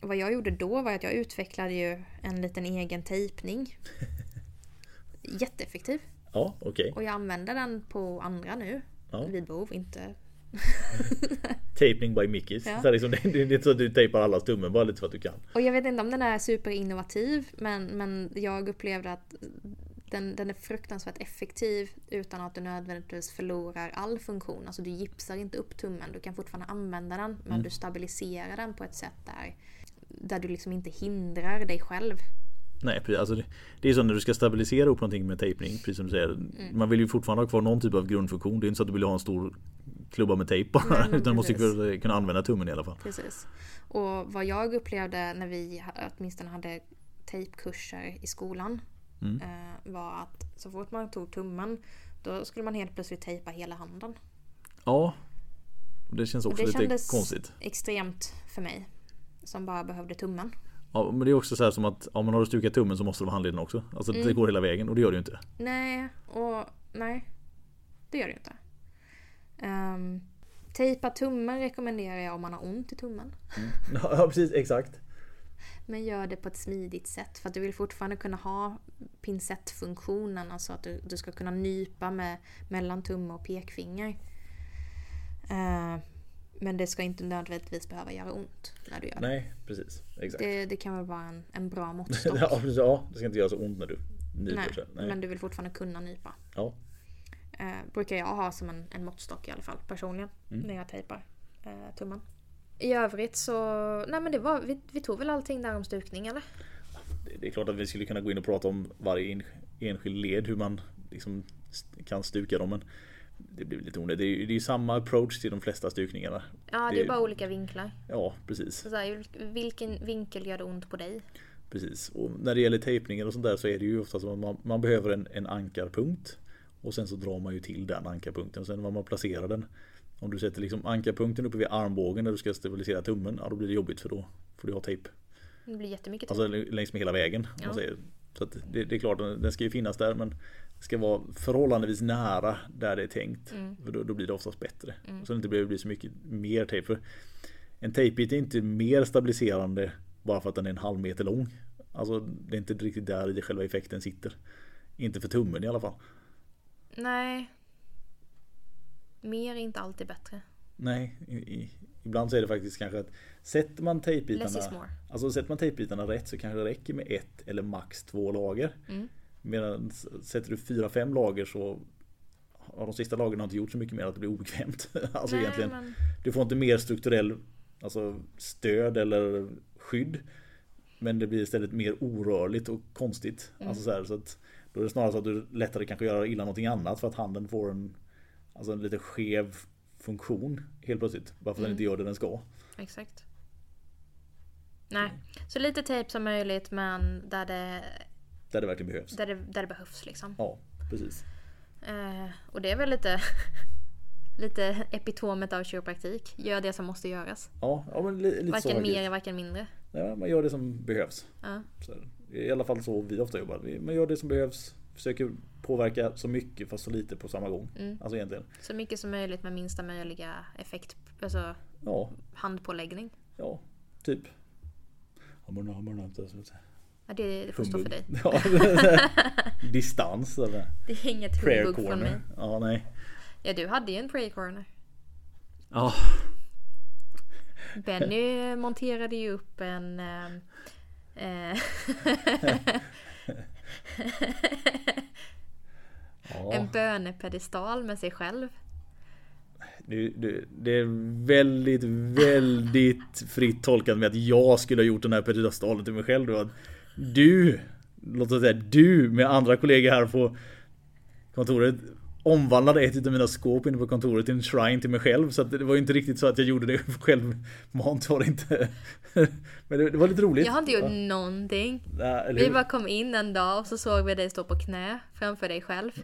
vad jag gjorde då var att jag utvecklade ju en liten egen tejpning. [LAUGHS] Jätteeffektiv. Ja, okej. Och jag använder den på andra nu. Ja. Vid behov, inte... [LAUGHS] Taping by Mickis. Ja. Så liksom, det det är inte så att du tejpar allas tummen bara lite för att du kan. Och jag vet inte om den är superinnovativ men, men jag upplevde att den, den är fruktansvärt effektiv utan att du nödvändigtvis förlorar all funktion. Alltså du gipsar inte upp tummen, du kan fortfarande använda den men du stabiliserar den på ett sätt där, där du liksom inte hindrar dig själv. Nej, precis. Alltså det, det är så när du ska stabilisera upp någonting med tejpning, precis som du säger. Mm. Man vill ju fortfarande ha kvar någon typ av grundfunktion. Det är inte så att du vill ha en stor klubba med tejp bara. Nej, utan du måste precis. kunna- använda tummen i alla fall. Precis. Och vad jag upplevde när vi åtminstone hade tejpkurser i skolan Mm. eh, var att så fort man tog tummen då skulle man helt plötsligt tejpa hela handen. Ja. Det känns också det lite kändes konstigt. extremt för mig. Som bara behövde tummen. Ja, men det är också så här som att om man har stukat tummen så måste det vara handleden också. Alltså Mm. det går hela vägen och det gör det ju inte. Nej, och nej. Det gör det inte. Um, tejpa tummen rekommenderar jag om man har ont i tummen. [LAUGHS] Ja precis, exakt. Men gör det på ett smidigt sätt. För att du vill fortfarande kunna ha pincettfunktionen. Alltså att du, du ska kunna nypa med, mellan tumme och pekfinger. Eh, men det ska inte nödvändigtvis behöva göra ont när du gör det. Nej, precis. Exakt. Det, det kan väl vara en, en bra [LAUGHS] måttstock. ja, precis, ja, det ska inte göra så ont när du nyper. Nej. Nej. men du vill fortfarande kunna nypa. Ja. Eh, brukar jag ha som en, en måttstock i alla fall personligen. Mm. När jag tejpar eh, tummen. I övrigt så, nej men det var, vi, vi tog väl allting där om stukning eller? Det, det är klart att vi skulle kunna gå in och prata om varje en, enskild led, hur man liksom kan stuka dem. Men det blir lite onödigt. Det är ju det är samma approach till de flesta stukningarna. Ja, det, Det- är bara olika vinklar. Ja, precis. Så vil- vilken vinkel gör det ont på dig? Precis. Och när det gäller tejpningen och sånt där så är det ju ofta så att man, man behöver en, en ankarpunkt. Och sen så drar man ju till den ankarpunkten. Och sen när man placerar den. Om du sätter liksom ankarpunkten uppe vid armbågen när du ska stabilisera tummen. Ja då blir det jobbigt för då får du ha tejp. Det blir jättemycket Alltså längs med hela vägen. Ja. Så det, det är klart den ska ju finnas där men det ska vara förhållandevis nära där det är tänkt. Mm. För då, då blir det oftast bättre. Så det inte behöver bli så mycket mer tejp. För en tejpbit är inte mer stabiliserande bara för att den är en halv meter lång. Alltså det är inte riktigt där i själva effekten sitter. Inte för tummen i alla fall. Nej. Mer är inte alltid bättre. Nej, i, i, ibland så är det faktiskt kanske att sätter man tejpbitarna. Alltså sätter man tejpbitarna rätt så kanske det räcker med ett eller max två lager. Mm. Medan sätter du fyra, fem lager så har de sista lagren inte gjort så mycket mer att det blir obekvämt. [LAUGHS] alltså Nej, egentligen. men, Du får inte mer strukturell alltså, stöd eller skydd. Men det blir istället mer orörligt och konstigt. Mm. Alltså så, här, så att, då är det snarare så att du lättare kanske göra illa någonting annat för att handen får en, alltså en lite skev funktion helt plötsligt. Bara för att den Mm. inte gör det den ska. exakt. Nej, så lite tejp som möjligt men där det, Där det verkligen behövs. där det, där det behövs liksom. Ja. precis. Eh, och det är väl lite, [LAUGHS] lite epitomet av kiropraktik. Gör det som måste göras. Ja, ja men li, lite Varken så. mer, varken mindre. Ja, man gör det som behövs. Ja. Så, I alla fall så vi ofta jobbar. Vi- Man gör det som behövs. Försöker påverka så mycket fast så lite på samma gång. Mm. Alltså egentligen. Så mycket som möjligt med minsta möjliga effekt. Alltså Ja, handpåläggning. ja, typ. Hammarna, hammarna, inte så. Ja, det, det får stå för dig. Ja, [LAUGHS] distans eller Det är inget prayer humbug från mig. corner. Ja, nej. Ja, du hade ju en prayer corner. Ja, Benny monterade ju upp en... eh, [LAUGHS] ja. en bönepedestal med sig själv. Det, det, det är väldigt, väldigt fritt tolkat med att jag skulle ha gjort den här pedestalen till mig själv. Då. Du, låt oss säga du med andra kollegor här på kontoret omvandlade ett av mina skåp inne på kontoret till en shrine till mig själv. Så det var ju inte riktigt så att jag gjorde det [LAUGHS] självmant var det inte. [LAUGHS] Men det, var lite roligt. Jag har inte gjort Ja. någonting. Eller Vi bara kom in en dag och så såg vi dig stå på knä framför dig själv. [LAUGHS]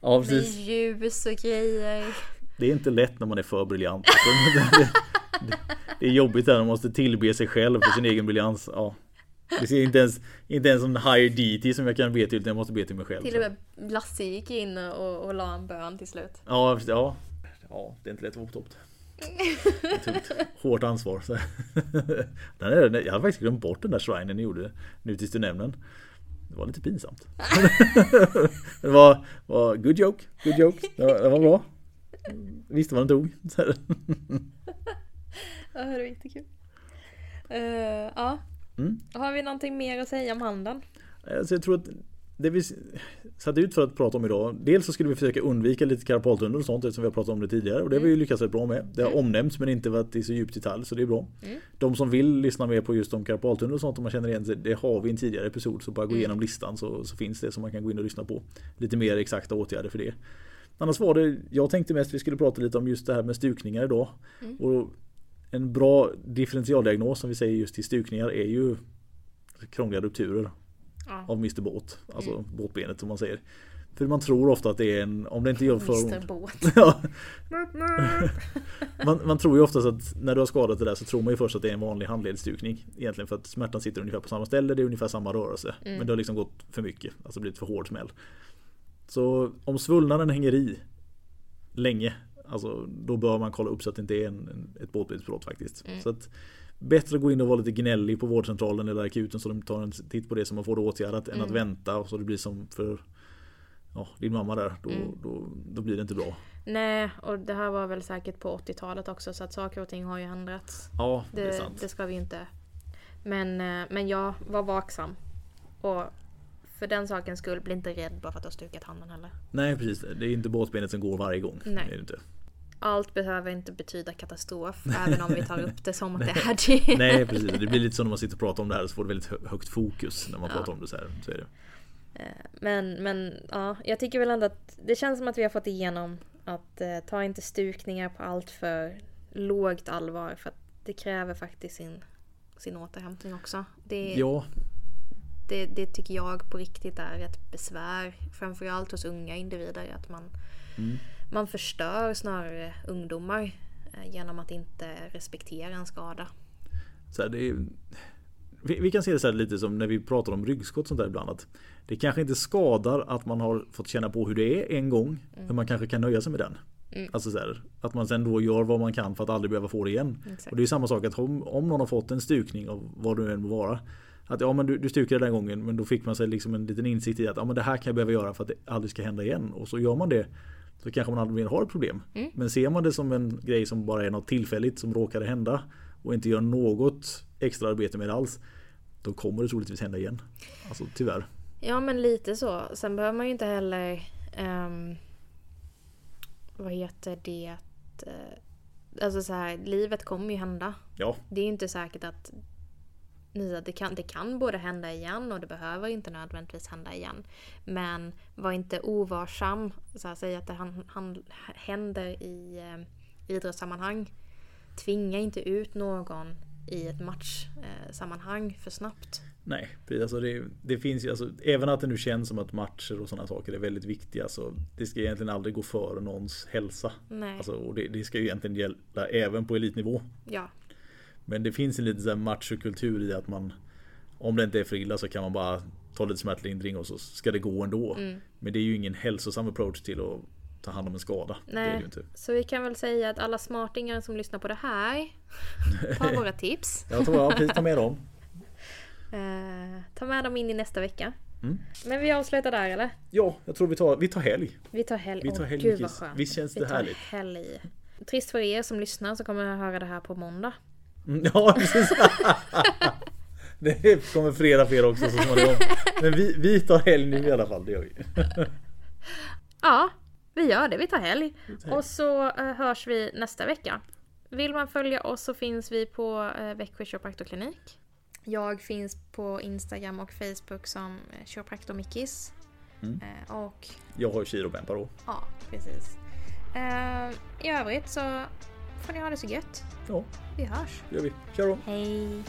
Ja Med precis. ljus och grejer. Det är inte lätt när man är för briljant. Det är jobbigt när man måste tillbe sig själv för sin egen briljans. Ja. Det ser inte ens, inte ens en higher deity som jag kan be till, utan jag måste be till mig själv. Till och med Lasse gick in och, och la en bön till slut. Ja, ja. Ja, det är inte lätt att vara på topp. Hårt ansvar. Så. [LAUGHS] Den är, jag har faktiskt glömt bort den där shrinen ni gjorde nu tills du nämner den. Det var lite pinsamt. [LAUGHS] Det var, var good joke, good joke. Det var, det var bra. Visste vad den tog. [LAUGHS] Ja, det var jättekul. Uh, ja. Mm. Har vi någonting mer att säga om handen? Alltså jag tror att det vi satte ut för att prata om idag. Dels så skulle vi försöka undvika lite karpaltunnor och sånt eftersom vi har pratat om det tidigare. Och det har vi ju lyckats rätt bra med. Det har omnämnts men inte varit i så djupt detalj så det är bra. Mm. De som vill lyssna mer på just om karpaltunnor och sånt om man känner igen sig. Det har vi i en tidigare episod. Så bara gå igenom listan så, så finns det som man kan gå in och lyssna på. Lite mer exakta åtgärder för det. Annars var det, jag tänkte mest vi skulle prata lite om just det här med stukningar idag. Och en bra differentialdiagnos som vi säger just till stukningar är ju krångliga rupturer Ja. av Mr Båt. Alltså båtbenet som man säger. För man tror ofta att det är en, om det inte gör för ont. Båt. [LAUGHS] Ja, [LAUGHS] man, man tror ju oftast att när du har skadat det där så tror man ju först att det är en vanlig handledsstukning. Egentligen för att smärtan sitter ungefär på samma ställe, det är ungefär samma rörelse. Men det har liksom gått för mycket, alltså blivit för hård smäll. Så om svullnaden hänger i länge, alltså då bör man kolla upp så att det inte är en, ett båtbensbrott faktiskt. Så att Bättre att gå in och vara lite gnällig på vårdcentralen eller akuten så de tar en titt på det så man får det åtgärdat än att vänta och så det blir som för ja, din mamma där. Då, då, då blir det inte bra. Nej, och det här var väl säkert på 80-talet också så att saker och ting har ju ändrats. Ja, det, är Det, sant. det ska vi inte. Men, eh, men jag var vaksam. Och för den sakens skull, bli inte rädd bara för att du har stukat handen heller. Nej precis, det är inte båtbenet som går varje gång. Nej. Det är inte. Allt behöver inte betyda katastrof, även om vi tar upp det som att det [LAUGHS] är det. Nej precis, det blir lite så när man sitter och pratar om det här så får det väldigt hö- högt fokus när man Ja. pratar om det så här. Så är det. Men, men ja, jag tycker väl ändå att det känns som att vi har fått igenom att eh, ta inte stukningar på allt för lågt allvar för att det kräver faktiskt sin, sin återhämtning också. Det, Ja, det, det tycker jag på riktigt är ett besvär. Framförallt hos unga individer. Att man, Mm. man förstör snarare ungdomar eh, genom att inte respektera en skada. så här, det är, vi, vi kan se det så här lite som när vi pratar om ryggskott sånt där ibland. Att det kanske inte skadar att man har fått känna på hur det är en gång. Men man kanske kan nöja sig med den. Alltså så här, att man sen då gör vad man kan för att aldrig behöva få det igen. Exakt. Och det är samma sak att om, om någon har fått en stukning av vad det än må vara. Att ja men du, du stukade den gången men då fick man sig liksom en liten insikt i att ja, men det här kan jag behöva göra för att det aldrig ska hända igen. Och så gör man det så kanske man aldrig mer har ett problem. Men ser man det som en grej som bara är något tillfälligt som råkade hända och inte gör något extra arbete med det alls. Då kommer det troligtvis hända igen. Alltså tyvärr. Ja men lite så. Sen behöver man ju inte heller ehm, Vad heter det? eh, Alltså så här, livet kommer ju hända. Ja, Det är inte säkert att Nia, det, kan, det kan både hända igen och det behöver inte nödvändigtvis hända igen. Men var inte ovarsam. Så här, säg att det han, han, händer i eh, idrottssammanhang. Tvinga inte ut någon i ett matchsammanhang eh, för snabbt. Nej. Alltså det, det finns ju, alltså, även att det nu känns som att matcher och sådana saker är väldigt viktiga så det ska egentligen aldrig gå före någons hälsa. Nej. Alltså, och det, det ska ju egentligen gälla även på elitnivå. Ja. Men det finns en liten så här machokultur i att man Om det inte är för illa så kan man bara ta lite smärtlindring och så ska det gå ändå. Mm. Men det är ju ingen hälsosam approach till att ta hand om en skada. Nej. Så vi kan väl säga att alla smartingar som lyssnar på det här [LAUGHS] tar våra tips. Jag tror jag precis ta med dem. [LAUGHS] Eh, ta med dem in i nästa vecka. Mm. Men vi avslutar där eller? Ja, jag tror vi tar, vi tar helg. Vi tar helg. Vi tar Åh, helg, Gud vad skönt. Visst känns vi det härligt? helg. Trist för er som lyssnar som kommer att höra det här på måndag. Mm, Ja, [LAUGHS] precis. [LAUGHS] Det kommer fredag för er också så småningom. Men vi, vi tar helg nu i alla fall, det gör vi. [LAUGHS] Ja, vi gör det. Vi tar helg. Och så eh, hörs vi nästa vecka. Vill man följa oss så finns vi på uh, Växjö Kiropraktorklinik. Jag finns på Instagram och Facebook som Kiropraktormickis. Mm. Eh, och Jag har ju kirobämpar då. ja, precis. Eh, I övrigt så får ni ha det så gött. Ja, Vi hörs. det gör vi. Kör då. Hej!